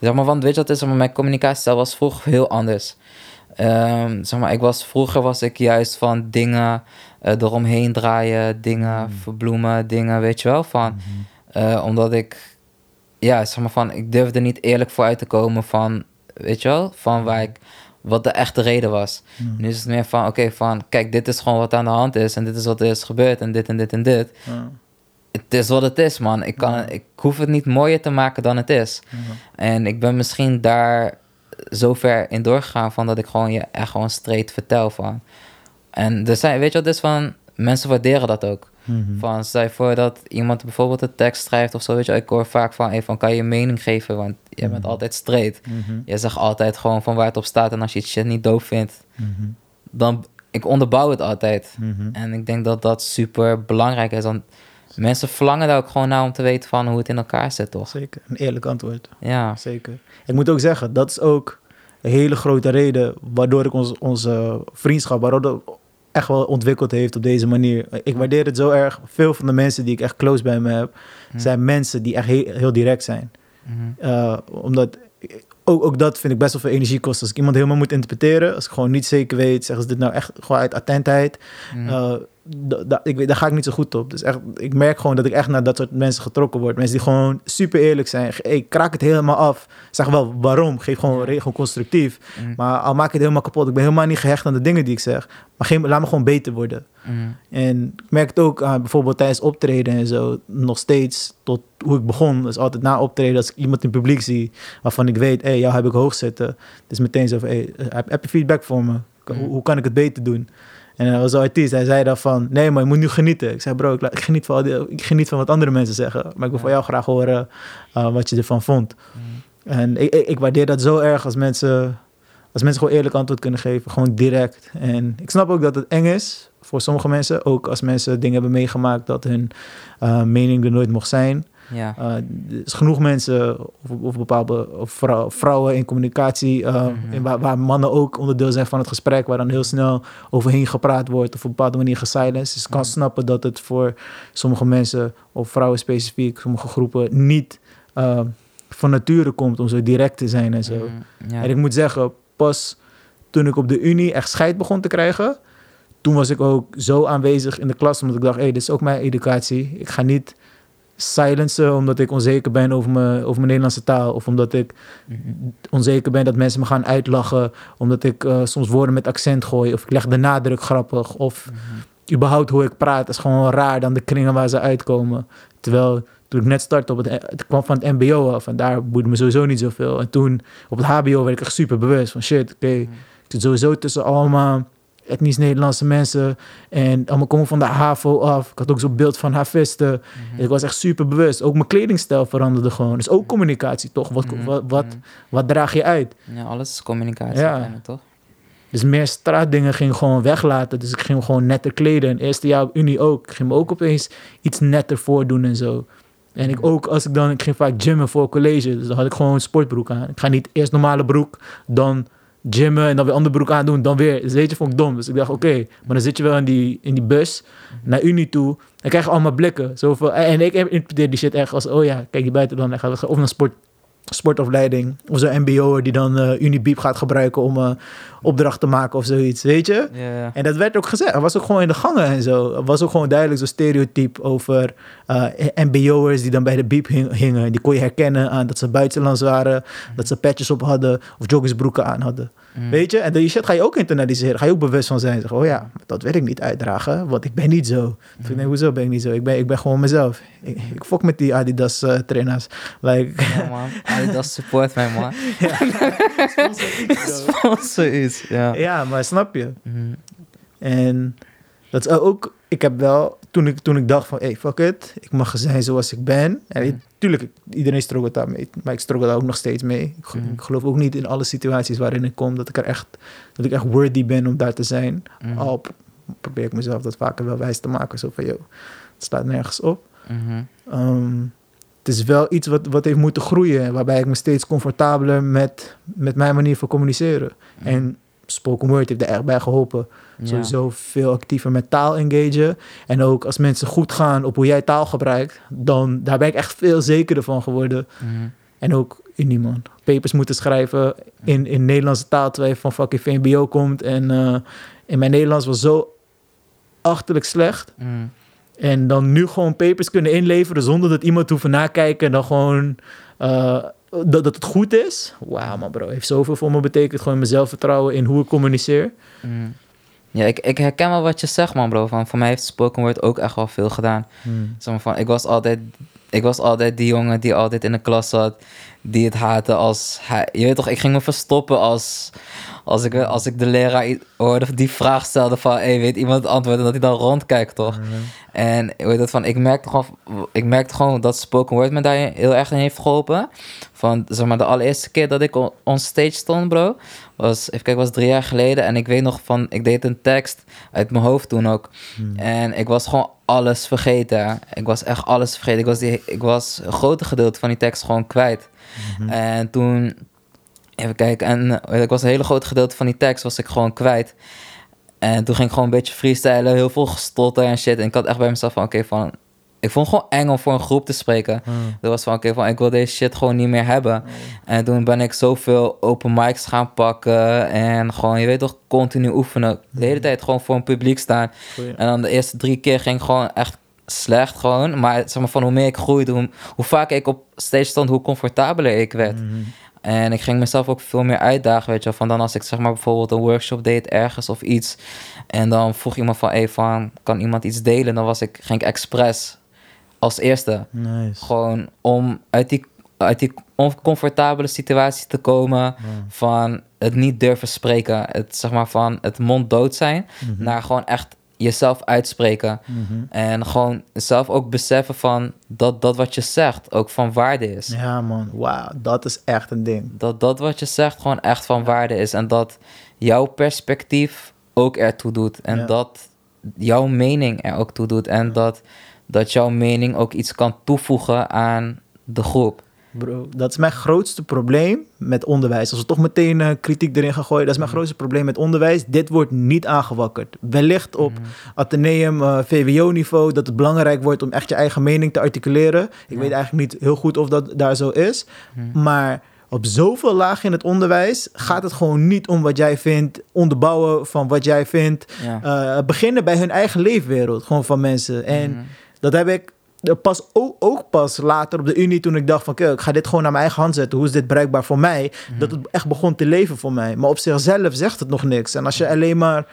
Zeg maar, want weet je wat is? Mijn communicatiestijl was vroeger heel anders. Ehm, zeg maar, ik was, vroeger was ik juist van dingen eh, eromheen draaien, dingen Mm. verbloemen, dingen, weet je wel. Van, eh, omdat ik, ja, zeg maar van, ik durfde niet eerlijk vooruit te komen van, weet je wel, van waar ik, wat de echte reden was. Hmm. Nu is het meer van, oké, van, kijk, dit is gewoon wat aan de hand is en dit is wat er is gebeurd en dit en dit en dit. Het is wat het is, man. Ik, kan, ik hoef het niet mooier te maken dan het is. En ik ben misschien daar zo ver in doorgegaan van dat ik gewoon je echt gewoon straight vertel van. En er zijn, weet je wat, dus van mensen waarderen dat ook. Mhm. Van stel je voor dat iemand bijvoorbeeld een tekst schrijft of zo, weet je, ik hoor vaak van, hey, van kan je je mening geven, want je bent Mhm. altijd straight. Mhm. Je zegt altijd gewoon van waar het op staat en als je het shit niet doof vindt, dan ik onderbouw het altijd. En ik denk dat dat super belangrijk is, want mensen verlangen daar ook gewoon naar om te weten van hoe het in elkaar zit, toch? Zeker, een eerlijk antwoord. Ja. Zeker. Ik moet ook zeggen, dat is ook een hele grote reden waardoor ik ons, onze vriendschap, waardoor dat echt wel ontwikkeld heeft op deze manier. Ik waardeer het zo erg. Veel van de mensen die ik echt close bij me heb, zijn mensen die echt heel, heel direct zijn. Mhm. Uh, omdat ook, ook dat vind ik best wel veel energie kost. Als ik iemand helemaal moet interpreteren, als ik gewoon niet zeker weet, zeggen ze dit nou echt gewoon uit attentheid. Uh, da- ik, weet- daar ga ik niet zo goed op. Dus echt, ik merk gewoon dat ik echt naar dat soort mensen getrokken word. Mensen die gewoon super eerlijk zijn. Hey, kraak het helemaal af. Zeg wel waarom. Geef gewoon regel constructief. Mhm. Maar al maak ik het helemaal kapot. Ik ben helemaal niet gehecht aan de dingen die ik zeg. Maar geen, laat me gewoon beter worden. Mhm. En ik merk het ook uh, bijvoorbeeld tijdens optreden en zo. Nog steeds tot hoe ik begon. Dus altijd na optreden als ik iemand in het publiek zie. Waarvan ik weet, hé, hey, jou heb ik hoog zitten. Dus meteen zo van, hey, heb, je feedback voor me? Hoe, Mhm. hoe kan ik het beter doen? En hij was een artiest. Hij zei dan van, nee, maar je moet nu genieten. Ik zei, bro, ik, geniet, van, die- ik geniet van wat andere mensen zeggen. Maar ik wil van jou graag horen uh, wat je ervan vond. Mhm. En ik, ik, ik waardeer dat zo erg als mensen, als mensen gewoon eerlijk antwoord kunnen geven. Gewoon direct. En ik snap ook dat het eng is voor sommige mensen. Ook als mensen dingen hebben meegemaakt dat hun uh, mening er nooit mocht zijn. Ja. Uh, er is genoeg mensen of, of bepaalde of vrou- vrouwen in communicatie, uh, in waar, waar mannen ook onderdeel zijn van het gesprek, waar dan heel snel overheen gepraat wordt of op een bepaalde manier gesilenced. Dus ik kan Mhm. snappen dat het voor sommige mensen, of vrouwen specifiek, sommige groepen, niet uh, van nature komt om zo direct te zijn en zo. Mhm. Ja. En ik moet zeggen, pas toen ik op de Unie echt scheid begon te krijgen, toen was ik ook zo aanwezig in de klas, omdat ik dacht, hé, hey, dit is ook mijn educatie. Ik ga niet silencen omdat ik onzeker ben over mijn, over mijn Nederlandse taal. Of omdat ik onzeker ben dat mensen me gaan uitlachen. Omdat ik uh, soms woorden met accent gooi. Of ik leg de nadruk grappig. Of überhaupt hoe ik praat is gewoon raar dan de kringen waar ze uitkomen. Terwijl toen ik net startte op het, het kwam van het mbo af. En daar boeide me sowieso niet zoveel. En toen op het hbo werd ik echt super bewust van shit, oké. Ik zit sowieso tussen allemaal etnisch Nederlandse mensen. En allemaal komen van de HAVO af. Ik had ook zo'n beeld van havisten. Mhm. Ik was echt super bewust. Ook mijn kledingstijl veranderde gewoon. Dus ook communicatie, toch? Wat, Mhm. wat, wat, Mhm. wat draag je uit? Ja, alles is communicatie Ja. toch? Dus meer straatdingen ging ik gewoon weglaten. Dus ik ging gewoon netter kleden. En eerste jaar op Unie ook. Ik ging me ook opeens iets netter voordoen en zo. En ik ook, als ik dan, ik ging vaak gymmen voor college. Dus dan had ik gewoon een sportbroek aan. Ik ga niet eerst normale broek, dan gymmen en dan weer andere broek aandoen, dan weer. Dus weet je, vond ik dom. Dus ik dacht, oké, maar dan zit je wel in die, in die bus naar Unie toe. Dan krijg je allemaal blikken. Zoveel, en ik interpreteer die shit echt als, oh ja, kijk die buiten dan. Of naar sport, sportopleiding. Of zo'n mbo'er die dan uh, Unibeep gaat gebruiken om uh, opdracht te maken of zoiets, weet je? En dat werd ook gezegd. Er was ook gewoon in de gangen en zo. Er was ook gewoon duidelijk zo'n stereotype over uh, mbo'ers die dan bij de Beep hingen. Die kon je herkennen aan dat ze buitenlands waren, mm. dat ze petjes op hadden of joggingsbroeken aan hadden. Mm. Weet je? En die shit ga je ook internaliseren. Ga je ook bewust van zijn. Zeg, oh ja, dat wil ik niet uitdragen, want ik ben niet zo. Mm. Dus ik denk, hoezo ben ik niet zo? Ik ben, ik ben gewoon mezelf. Ik, ik fok met die Adidas uh, trainers. Like, ja man, (laughs) Adidas support mij man. (laughs) ja. Sponsor iets, (laughs) ja. Ja, maar snap je? Mm. En dat is ook... Ik heb wel... Toen ik, toen ik dacht van... Hey, fuck it. Ik mag zijn zoals ik ben. En mm. tuurlijk, iedereen struggelt daarmee. Maar ik struggle daar ook nog steeds mee. Ik, mm. ik, geloof ook niet in alle situaties waarin ik kom... dat ik er echt... dat ik echt worthy ben om daar te zijn. Al probeer ik mezelf dat vaker wel wijs te maken. Zo van, joh, het staat nergens op. -hmm. Um, het is wel iets wat, wat heeft moeten groeien. Waarbij ik me steeds comfortabeler met, met mijn manier van communiceren. Mm. En spoken word heeft er echt bij geholpen. Ja. Sowieso veel actiever met taal engagen. En ook als mensen goed gaan op hoe jij taal gebruikt, dan daar ben ik echt veel zekerder van geworden. Mm. En ook Unie, man. Papers moeten schrijven in, in Nederlandse taal, terwijl je van fucking VMBO komt. En uh, in mijn Nederlands was zo achterlijk slecht. Mm. En dan nu gewoon papers kunnen inleveren zonder dat iemand hoeft nakijken. En dan gewoon uh, dat, dat het goed is. Wauw, man, bro. Heeft zoveel voor me betekend. Gewoon mijn zelfvertrouwen in hoe ik communiceer. Mm. Ja, ik, ik herken wel wat je zegt, man, bro. Van, voor mij heeft spoken word ook echt wel veel gedaan. Zeg maar van, ik was altijd, ik was altijd die jongen die altijd in de klas zat, die het haatte als hij. Je weet toch, ik ging me verstoppen als, als, ik, als ik de leraar hoorde die vraag stelde van, hey, weet iemand het antwoord en dat hij dan rondkijkt, toch? En weet dat van, ik merkte gewoon, ik merkte gewoon dat spoken word me daar heel erg in heeft geholpen. Van, zeg maar, de allereerste keer dat ik on, on stage stond, bro, was, even kijken, was drie jaar geleden. En ik weet nog van, ik deed een tekst uit mijn hoofd toen ook. En ik was gewoon alles vergeten. Ik was echt alles vergeten. Ik was, die, ik was een grote gedeelte van die tekst gewoon kwijt. En toen, even kijken, en eh, ik was een hele groot gedeelte van die tekst was ik gewoon kwijt. En toen ging ik gewoon een beetje freestylen, heel veel gestotter en shit. En ik had echt bij mezelf van, oké, van... Ik vond het gewoon eng om voor een groep te spreken. Dat was van, oké, van ik wil deze shit gewoon niet meer hebben. En toen ben ik zoveel open mics gaan pakken. En gewoon, je weet toch, continu oefenen. De hele tijd gewoon voor een publiek staan. Goeie. En dan de eerste drie keer ging ik gewoon echt slecht gewoon. Maar zeg maar van hoe meer ik groeide, hoe, hoe vaker ik op stage stond, hoe comfortabeler ik werd. En ik ging mezelf ook veel meer uitdagen, weet je wel. Van dan als ik zeg maar bijvoorbeeld een workshop deed ergens of iets. En dan vroeg iemand van, hey, van, kan iemand iets delen? Dan was ik, ging ik expres als eerste. Nice. Gewoon om uit die, uit die oncomfortabele situatie te komen van het niet durven spreken. Het zeg maar van het monddood zijn naar gewoon echt jezelf uitspreken. Mhm. En gewoon zelf ook beseffen van dat dat wat je zegt ook van waarde is. Ja, man. Wauw, dat is echt een ding. Dat dat wat je zegt gewoon echt van waarde is. En dat jouw perspectief ook ertoe doet. En Ja. dat jouw mening er ook toe doet. En dat, dat jouw mening ook iets kan toevoegen aan de groep. Bro, dat is mijn grootste probleem met onderwijs. Als we toch meteen eh, kritiek erin gaan gooien, dat is mijn grootste probleem met onderwijs. Dit wordt niet aangewakkerd. Wellicht op ateneum, eh, VWO-niveau, dat het belangrijk wordt om echt je eigen mening te articuleren. Ik weet eigenlijk niet heel goed of dat daar zo is. Maar op zoveel lagen in het onderwijs gaat het gewoon niet om wat jij vindt, onderbouwen van wat jij vindt. Ja. Eh, beginnen bij hun eigen leefwereld, gewoon van mensen. En Mhm. dat heb ik pas ook, ook pas later op de Unie toen ik dacht van... Kijk, ik ga dit gewoon naar mijn eigen hand zetten. Hoe is dit bereikbaar voor mij? Dat het echt begon te leven voor mij. Maar op zichzelf zegt het nog niks. En als je alleen maar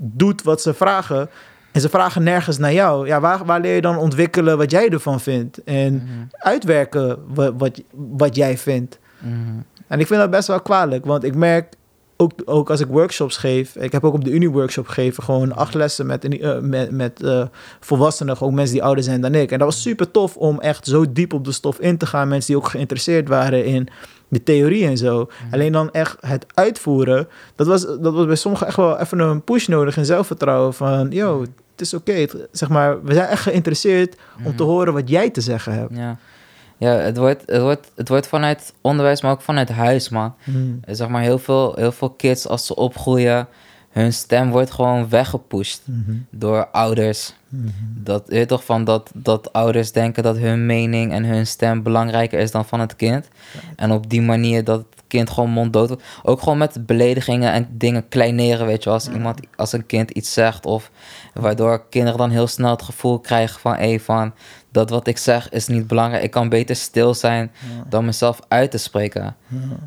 doet wat ze vragen... en ze vragen nergens naar jou... ja, waar, waar leer je dan ontwikkelen wat jij ervan vindt? En uitwerken wat, wat, wat jij vindt. Mhm. En ik vind dat best wel kwalijk, want ik merk ook, ook als ik workshops geef, ik heb ook op de Unie workshop gegeven, gewoon acht lessen met, eh, met, met eh, volwassenen, ook mensen die ouder zijn dan ik. En dat was super tof om echt zo diep op de stof in te gaan, mensen die ook geïnteresseerd waren in de theorie en zo. Alleen dan echt het uitvoeren, dat was, dat was bij sommigen echt wel even een push nodig in zelfvertrouwen van, yo, het is oké, zeg maar, we zijn echt geïnteresseerd om te horen wat jij te zeggen hebt. Ja, ja het, wordt, het, wordt, het wordt vanuit onderwijs, maar ook vanuit huis, man. Hmm. Zeg maar, heel veel, heel veel kids, als ze opgroeien, hun stem wordt gewoon weggepusht Mhm. door ouders. Mhm. Dat, je weet toch van dat, dat ouders denken dat hun mening en hun stem belangrijker is dan van het kind. En op die manier dat het kind gewoon monddood wordt. Ook gewoon met beledigingen en dingen kleineren, weet je. Als, iemand, als een kind iets zegt of waardoor kinderen dan heel snel het gevoel krijgen van... Hey, van dat wat ik zeg is niet belangrijk. Ik kan beter stil zijn dan mezelf uit te spreken.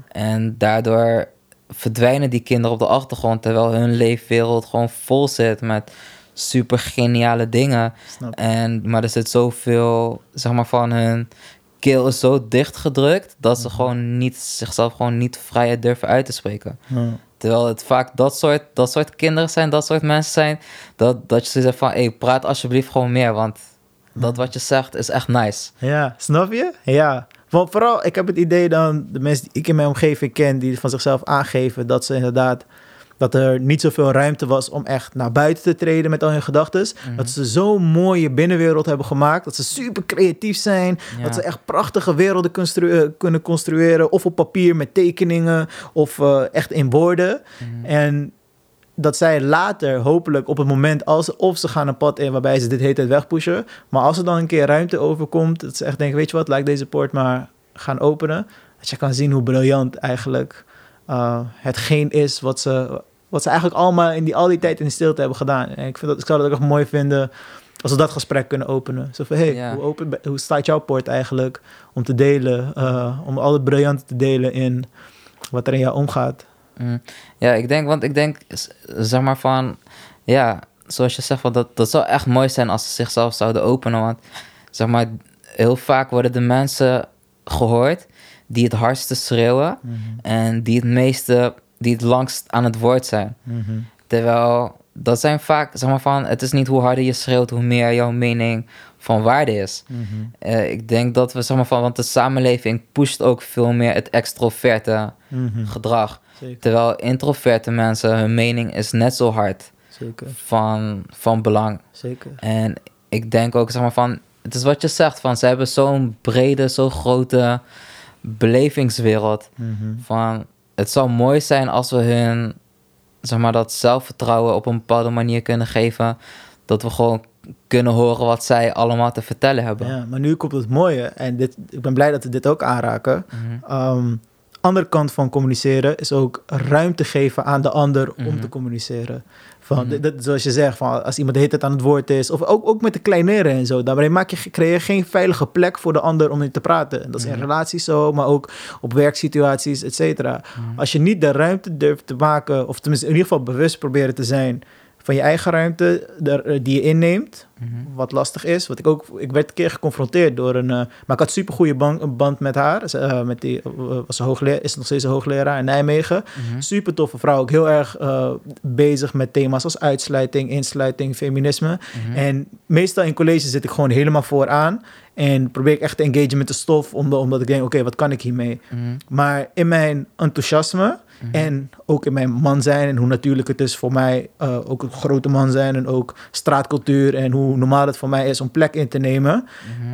En daardoor verdwijnen die kinderen op de achtergrond... terwijl hun leefwereld gewoon vol zit met super geniale dingen. Snap. En, maar er zit zoveel, zeg maar, van hun keel is zo dichtgedrukt... dat ze gewoon niet, zichzelf gewoon niet vrij durven uit te spreken. Terwijl het vaak dat soort, dat soort kinderen zijn, dat soort mensen zijn... dat, dat je zegt van, hé, praat alsjeblieft gewoon meer... want dat wat je zegt is echt nice. Ja, snap je? Ja. Want vooral, ik heb het idee dan, de mensen die ik in mijn omgeving ken, die van zichzelf aangeven dat ze inderdaad, dat er niet zoveel ruimte was om echt naar buiten te treden met al hun gedachten. Dat ze zo'n mooie binnenwereld hebben gemaakt, dat ze super creatief zijn, Ja. dat ze echt prachtige werelden constru- eh, kunnen construeren, of op papier met tekeningen, of eh, echt in woorden. En dat zij later, hopelijk op het moment, als ze, of ze gaan een pad in waarbij ze dit heet het wegpushen. Maar als er dan een keer ruimte overkomt, dat ze echt denken, weet je wat, laat deze poort maar gaan openen. Dat je kan zien hoe briljant eigenlijk eh, hetgeen is wat ze, wat ze eigenlijk allemaal in die, al die tijd in de stilte hebben gedaan. En ik, vind dat, ik zou dat ook echt mooi vinden als we dat gesprek kunnen openen. Zo van, hey, Ja. hoe, open, hoe staat jouw poort eigenlijk om te delen, eh, om al het briljante te delen in wat er in jou omgaat? Mm. Ja, ik denk, want ik denk, zeg maar van, ja, zoals je zegt, van dat, dat zou echt mooi zijn als ze zichzelf zouden openen. Want zeg maar, heel vaak worden de mensen gehoord die het hardste schreeuwen Mhm. en die het meeste, die het langst aan het woord zijn. Mhm. Terwijl dat zijn vaak, zeg maar van, het is niet hoe harder je schreeuwt, hoe meer jouw mening van waarde is. Mhm. Eh, ik denk dat we, zeg maar van, want de samenleving pusht ook veel meer het extroverte gedrag. Zeker, Terwijl introverte mensen, hun mening is net zo hard zeker, van, van belang. zeker. En ik denk ook, zeg maar van, het is wat je zegt, van ze hebben zo'n brede, zo grote belevingswereld. Mhm. Van, het zou mooi zijn als we hun, zeg maar, dat zelfvertrouwen op een bepaalde manier kunnen geven. Dat we gewoon kunnen horen wat zij allemaal te vertellen hebben. Ja, maar nu komt het mooie. En dit, ik ben blij dat we dit ook aanraken. Mhm. Ehm, andere kant van communiceren is ook ruimte geven aan de ander om Mhm. te communiceren. Van, Mhm. dit- zoals je zegt, van, als iemand de hele tijd aan het woord is, of ook, ook met de kleineren en zo, daarmee maak je, creëer je geen veilige plek voor de ander om in te praten. En dat is in Mhm. relaties zo, maar ook op werksituaties, et cetera. Als je niet de ruimte durft te maken, of tenminste in ieder geval bewust proberen te zijn van je eigen ruimte de- die je inneemt, Mhm. wat lastig is. Want ik ook, ik werd een keer geconfronteerd door een. eh, maar ik had super goede band, band met haar. Ze, eh, met die, eh, was een hoogleraar, is nog steeds een hoogleraar in Nijmegen. Mhm. Super toffe vrouw, ook heel erg eh, bezig met thema's als uitsluiting, insluiting, feminisme. Mhm. En meestal in college zit ik gewoon helemaal vooraan. En probeer ik echt te engagen met de stof, omdat, omdat ik denk, oké, wat kan ik hiermee? Maar in mijn enthousiasme Mhm. en ook in mijn man zijn en hoe natuurlijk het is voor mij uh, ook een grote man zijn en ook straatcultuur en hoe normaal het voor mij is om plek in te nemen,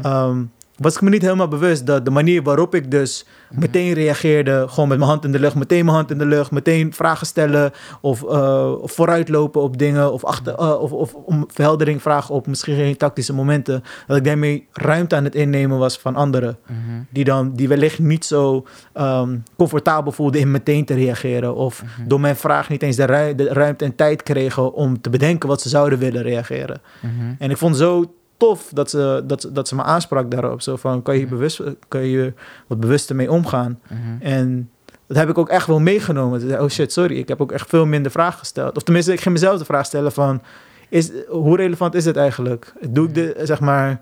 Mhm. um, was ik me niet helemaal bewust dat de manier waarop ik dus Mhm. meteen reageerde, gewoon met mijn hand in de lucht, meteen mijn hand in de lucht, meteen vragen stellen of, uh, of vooruitlopen op dingen of, achter, uh, of, of om verheldering vragen op misschien geen tactische momenten, dat ik daarmee ruimte aan het innemen was van anderen Mhm. die dan die wellicht niet zo um, comfortabel voelden in meteen te reageren of Mhm. door mijn vraag niet eens de, ru de ruimte en tijd kregen om te bedenken wat ze zouden willen reageren. Mhm. En ik vond zo tof dat ze, dat, dat ze me aansprak daarop. Zo van, kan je, hier bewust, kan je wat bewuster mee omgaan? Mhm. En dat heb ik ook echt wel meegenomen. Oh shit, sorry, ik heb ook echt veel minder vragen gesteld. Of tenminste, ik ging mezelf de vraag stellen van... Is, hoe relevant is dit eigenlijk? Doe ik de, zeg maar...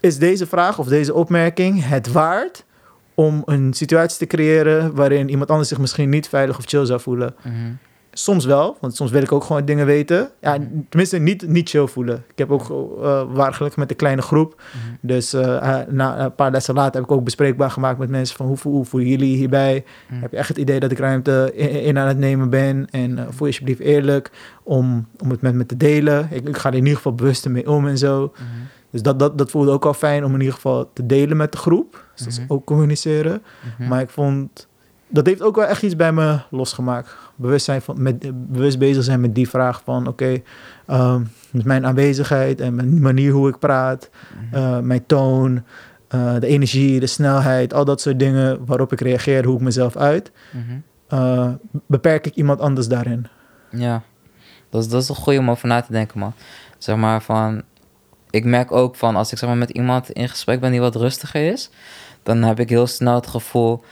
Is deze vraag of deze opmerking het waard... om een situatie te creëren... waarin iemand anders zich misschien niet veilig of chill zou voelen? Mhm. Soms wel, want soms wil ik ook gewoon dingen weten. Ja, tenminste, niet, niet chill voelen. Ik heb ook, uh, gelukkig met een kleine groep. Mhm. Dus uh, na een paar lessen later heb ik ook bespreekbaar gemaakt met mensen van hoe, hoe voelen jullie hierbij? Mhm. Heb je echt het idee dat ik ruimte in, in aan het nemen ben? En uh, voel je alsjeblieft eerlijk om, om het met me te delen. Ik, ik ga er in ieder geval bewust mee om en zo. Mhm. Dus dat, dat, dat voelde ook al fijn om in ieder geval te delen met de groep. Dus dat is Mhm. ook communiceren. Mhm. Maar ik vond, dat heeft ook wel echt iets bij me losgemaakt. Bewust, zijn van, met, bewust bezig zijn met die vraag van, oké, okay, um, met mijn aanwezigheid en mijn manier hoe ik praat, Mhm. uh, mijn toon, uh, de energie, de snelheid, al dat soort dingen waarop ik reageer, hoe ik mezelf uit, Mhm. uh, beperk ik iemand anders daarin. Ja, dat is, dat is een goede om over na te denken, man. Zeg maar van, ik merk ook van als ik zeg maar met iemand in gesprek ben die wat rustiger is, dan heb ik heel snel het gevoel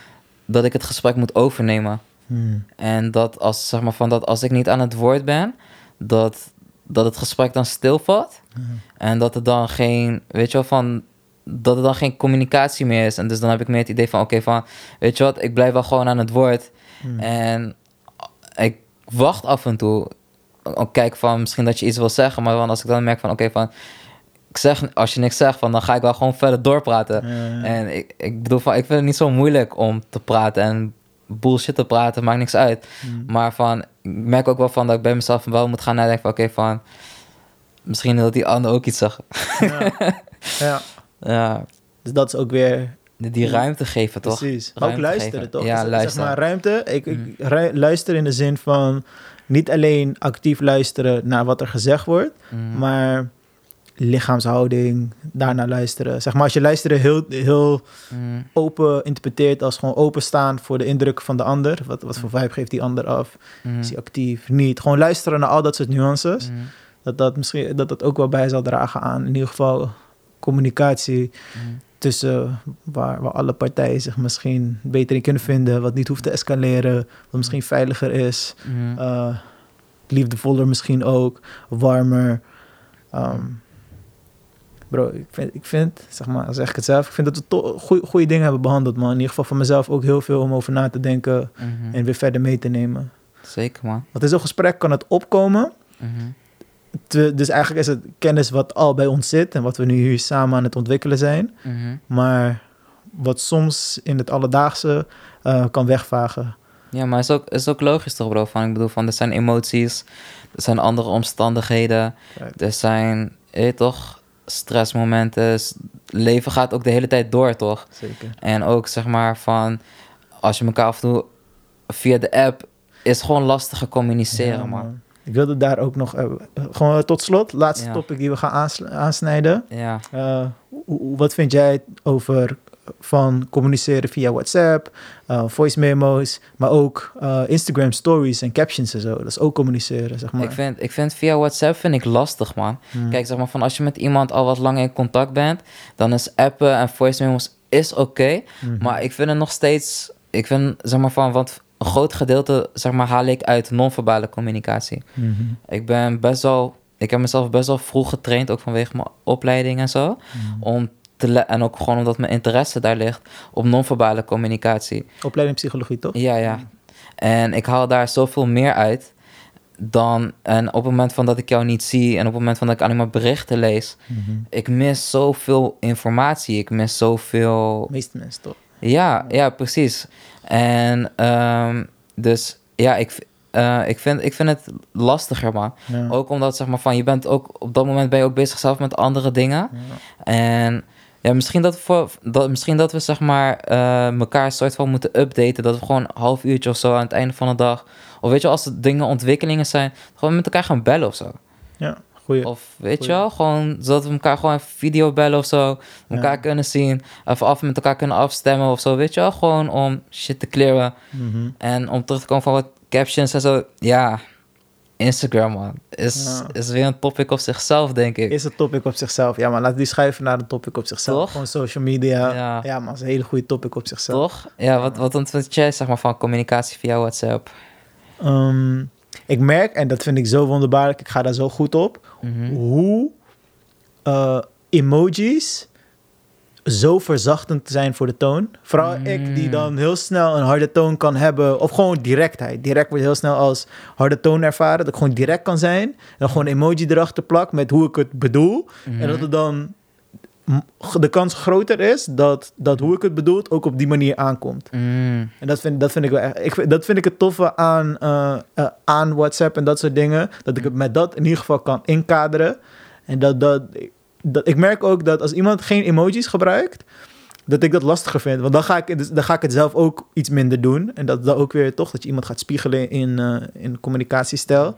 dat ik het gesprek moet overnemen. Hmm. En dat als, zeg maar, van dat als ik niet aan het woord ben, dat, dat het gesprek dan stilvalt. Hmm. En dat er dan geen, weet je wel, van dat er dan geen communicatie meer is. En dus dan heb ik meer het idee van, oké, van, weet je wat, ik blijf wel gewoon aan het woord. Hmm. En ik wacht af en toe. Kijk van, misschien dat je iets wil zeggen, maar dan als ik dan merk van, oké, van, ik zeg, als je niks zegt, van, dan ga ik wel gewoon verder doorpraten. En ik, ik bedoel, van, ik vind het niet zo moeilijk om te praten en bullshit te praten, maakt niks uit. hmm. Maar van, ik merk ook wel van dat ik bij mezelf wel moet gaan nadenken van, oké, van, misschien dat die ander ook iets zegt. ja. (laughs) ja, Ja, dus dat is ook weer die, die ruimte geven, toch? Precies. Ruimte ook luisteren, geven. toch? Ja, Dus, luisteren. Zeg maar ruimte. Ik, ik Mm. ru- luister in de zin van niet alleen actief luisteren naar wat er gezegd wordt, Mhm. maar lichaamshouding, daarna luisteren. Zeg maar als je luisteren heel, heel Mhm. open interpreteert als gewoon openstaan voor de indruk van de ander. Wat, wat voor vibe geeft die ander af? Mhm. Is hij actief? Niet. Gewoon luisteren naar al dat soort nuances. Dat dat misschien dat dat ook wel bij zal dragen aan in ieder geval communicatie tussen waar, waar alle partijen zich misschien beter in kunnen vinden, wat niet hoeft te escaleren, wat misschien veiliger is. Mhm. Uh, liefdevoller misschien ook, warmer. Ehm, bro, ik vind, ik vind, zeg maar, zeg ik het zelf, ik vind dat we toch goede dingen hebben behandeld, man. In ieder geval voor mezelf ook heel veel om over na te denken Mhm. en weer verder mee te nemen. Zeker, man. Want in zo'n gesprek kan het opkomen. Mhm. Te- dus eigenlijk is het kennis wat al bij ons zit en wat we nu hier samen aan het ontwikkelen zijn. Mhm. Maar wat soms in het alledaagse eh, kan wegvagen. Ja, maar is ook, is ook logisch toch, bro? Van, ik bedoel, van, er zijn emoties, er zijn andere omstandigheden, Right. er zijn, weet toch, stressmomenten. Leven gaat ook de hele tijd door, toch? Zeker. En ook, zeg maar, van, als je elkaar af en toe via de app, is gewoon lastiger communiceren, Ja, man. Ik wilde daar ook nog, eh, gewoon tot slot, laatste Ja. topic die we gaan aans- aansnijden. Ja, Eh, wat vind jij over van communiceren via WhatsApp, eh, voice memo's, maar ook eh, Instagram stories en captions en zo. Dat is ook communiceren, zeg maar. ik, vind, ik vind via WhatsApp vind ik lastig, man. Hmm. Kijk, zeg maar, van als je met iemand al wat langer in contact bent, dan is appen en voice memos is oké. Mhm. Maar ik vind het nog steeds, ik vind, zeg maar, van, want een groot gedeelte, zeg maar, haal ik uit non-verbale communicatie. Mhm. Ik ben best wel, ik heb mezelf best wel vroeg getraind, ook vanwege mijn opleiding en zo. Om te en ook gewoon omdat mijn interesse daar ligt op non-verbale communicatie. Opleiding psychologie, toch? Ja, ja. En ik haal daar zoveel meer uit dan, en op het moment van dat ik jou niet zie en op het moment van dat ik alleen maar berichten lees, Mhm. ik mis zoveel informatie, ik mis zoveel meeste mensen, toch? ja, ja, precies. En ehm, dus ja, ik, eh, ik, vind, ik vind het lastiger, man. Ja. Ook omdat, zeg maar, van je bent ook op dat moment ben je ook bezig zelf met andere dingen. Ja. En ja, misschien dat we, voor, dat, misschien dat we zeg maar eh, elkaar soort van moeten updaten. Dat we gewoon een half uurtje of zo aan het einde van de dag. Of weet je, als er dingen ontwikkelingen zijn, gewoon met elkaar gaan bellen of zo. Ja, goeie. Of weet Goeie. je wel, gewoon zodat we elkaar gewoon even video bellen of zo. Elkaar Ja. kunnen zien. Even af met elkaar kunnen afstemmen of zo. Weet je wel, gewoon om shit te clearen. Mhm. En om terug te komen van wat captions en zo. Ja, Instagram man. Is, Ja. is weer een topic op zichzelf, denk ik. Is het topic op zichzelf? Ja, maar laten die schuiven naar een topic op zichzelf. Toch? Gewoon social media. Ja. Ja, maar is een hele goede topic op zichzelf. Toch? Ja, wat, wat jij zeg maar van communicatie via WhatsApp? Ehm, ik merk, en dat vind ik zo wonderbaarlijk, ik ga daar zo goed op, Mhm. hoe eh, emojis zo verzachtend zijn voor de toon. Vooral Mm. ik, die dan heel snel een harde toon kan hebben, of gewoon directheid. Direct wordt heel snel als harde toon ervaren, dat ik gewoon direct kan zijn. En dan gewoon emoji erachter plak met hoe ik het bedoel. Mhm. En dat het dan de kans groter is dat, dat hoe ik het bedoel ook op die manier aankomt. Mm. En dat vind, dat vind ik wel echt. Ik, dat vind ik het toffe aan, eh, eh, aan WhatsApp en dat soort dingen. Dat ik het met dat in ieder geval kan inkaderen. En dat, dat, dat ik merk ook dat als iemand geen emojis gebruikt, dat ik dat lastiger vind. Want dan ga ik, dus- dan ga ik het zelf ook iets minder doen. En dat dat ook weer toch dat je iemand gaat spiegelen in, eh in communicatiestijl.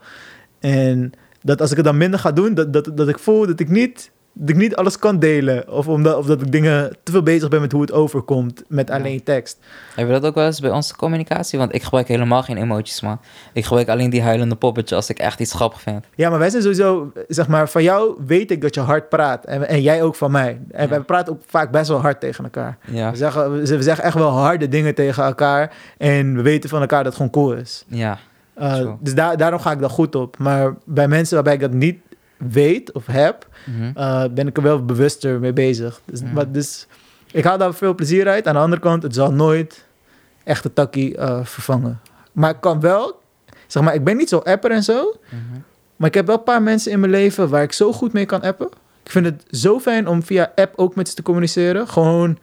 En dat als ik het dan minder ga doen, dat, dat, dat ik voel dat ik niet. Dat ik niet alles kan delen. Of, omdat, of dat ik dingen te veel bezig ben met hoe het overkomt. Met Ja. alleen tekst. Heb je dat ook wel eens bij onze communicatie? Want ik gebruik helemaal geen emojis, man. Ik gebruik alleen die huilende poppetje als ik echt iets grappig vind. Ja, maar wij zijn sowieso, zeg maar, van jou weet ik dat je hard praat. En, en jij ook van mij. En Ja. wij praten ook vaak best wel hard tegen elkaar. Ja, We, zeggen, we zeggen echt wel harde dingen tegen elkaar. En we weten van elkaar dat het gewoon cool is. ja. Uh, Zo. dus daar, daarom ga ik daar goed op. Maar bij mensen waarbij ik dat niet weet of heb, Mhm. uh, ben ik er wel bewuster mee bezig. Dus, Mhm. maar dus ik haal daar veel plezier uit. Aan de andere kant, het zal nooit echt de takkie uh, vervangen. Maar ik kan wel, zeg maar, ik ben niet zo apper en zo. Mhm. Maar ik heb wel een paar mensen in mijn leven waar ik zo goed mee kan appen. Ik vind het zo fijn om via app ook met ze te communiceren. Gewoon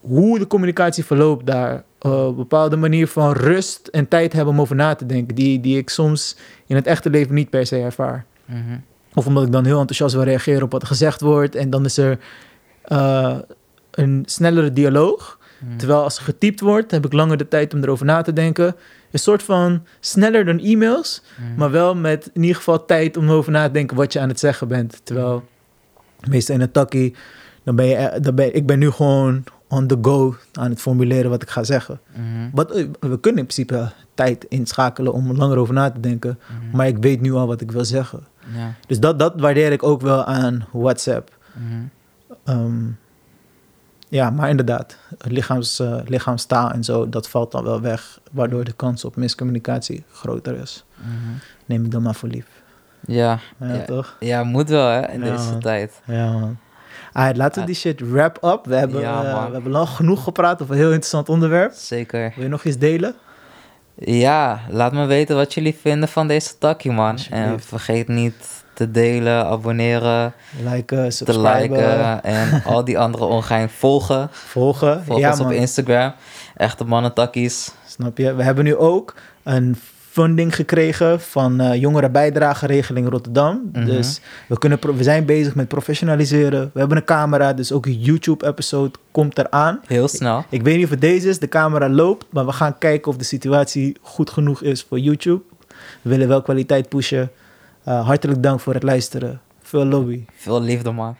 hoe de communicatie verloopt daar. Uh, een bepaalde manier van rust en tijd hebben om over na te denken. Die, die ik soms in het echte leven niet per se ervaar. Mhm. Of omdat ik dan heel enthousiast wil reageren op wat er gezegd wordt. En dan is er uh, een snellere dialoog. Mhm. Terwijl als er getypt wordt, heb ik langer de tijd om erover na te denken. Een soort van sneller dan e-mails. Mhm. Maar wel met in ieder geval tijd om erover na te denken wat je aan het zeggen bent. Terwijl meestal in een takkie, dan ben je, eh, dan ben, ik ben nu gewoon on the go aan het formuleren wat ik ga zeggen. Wat, eh, we kunnen in principe tijd inschakelen om er langer over na te denken. Maar ik weet nu al wat ik wil zeggen. Ja. Dus dat, dat waardeer ik ook wel aan WhatsApp. Mhm. Ehm, Ja, maar inderdaad, lichaams, eh, lichaamstaal en zo, dat valt dan wel weg, waardoor de kans op miscommunicatie groter is. Neem ik dan maar voor lief. Ja, Ja, ja, toch? ja, moet wel hè, in Ja, deze man. tijd. Ja, man. Alright, laten we die shit wrap up. We hebben, eh, we hebben lang genoeg gepraat over een heel interessant onderwerp. Zeker. Wil je nog iets delen? Ja, laat me weten wat jullie vinden van deze takkie, man. En vergeet niet te delen, abonneren, Liken, te liken en al die andere ongein volgen. volgen. Volg ja, ons op. Instagram. Echte mannen takkies. Snap je? We hebben nu ook een funding gekregen van eh jongerenbijdrageregeling Rotterdam. Mhm. Dus we, kunnen we zijn bezig met professionaliseren. We hebben een camera, dus ook een YouTube-episode komt eraan. Heel snel. Ik weet niet of het deze is, de camera loopt, maar we gaan kijken of de situatie goed genoeg is voor YouTube. We willen wel kwaliteit pushen. Eh, hartelijk dank voor het luisteren. Veel lobby. Veel liefde, man.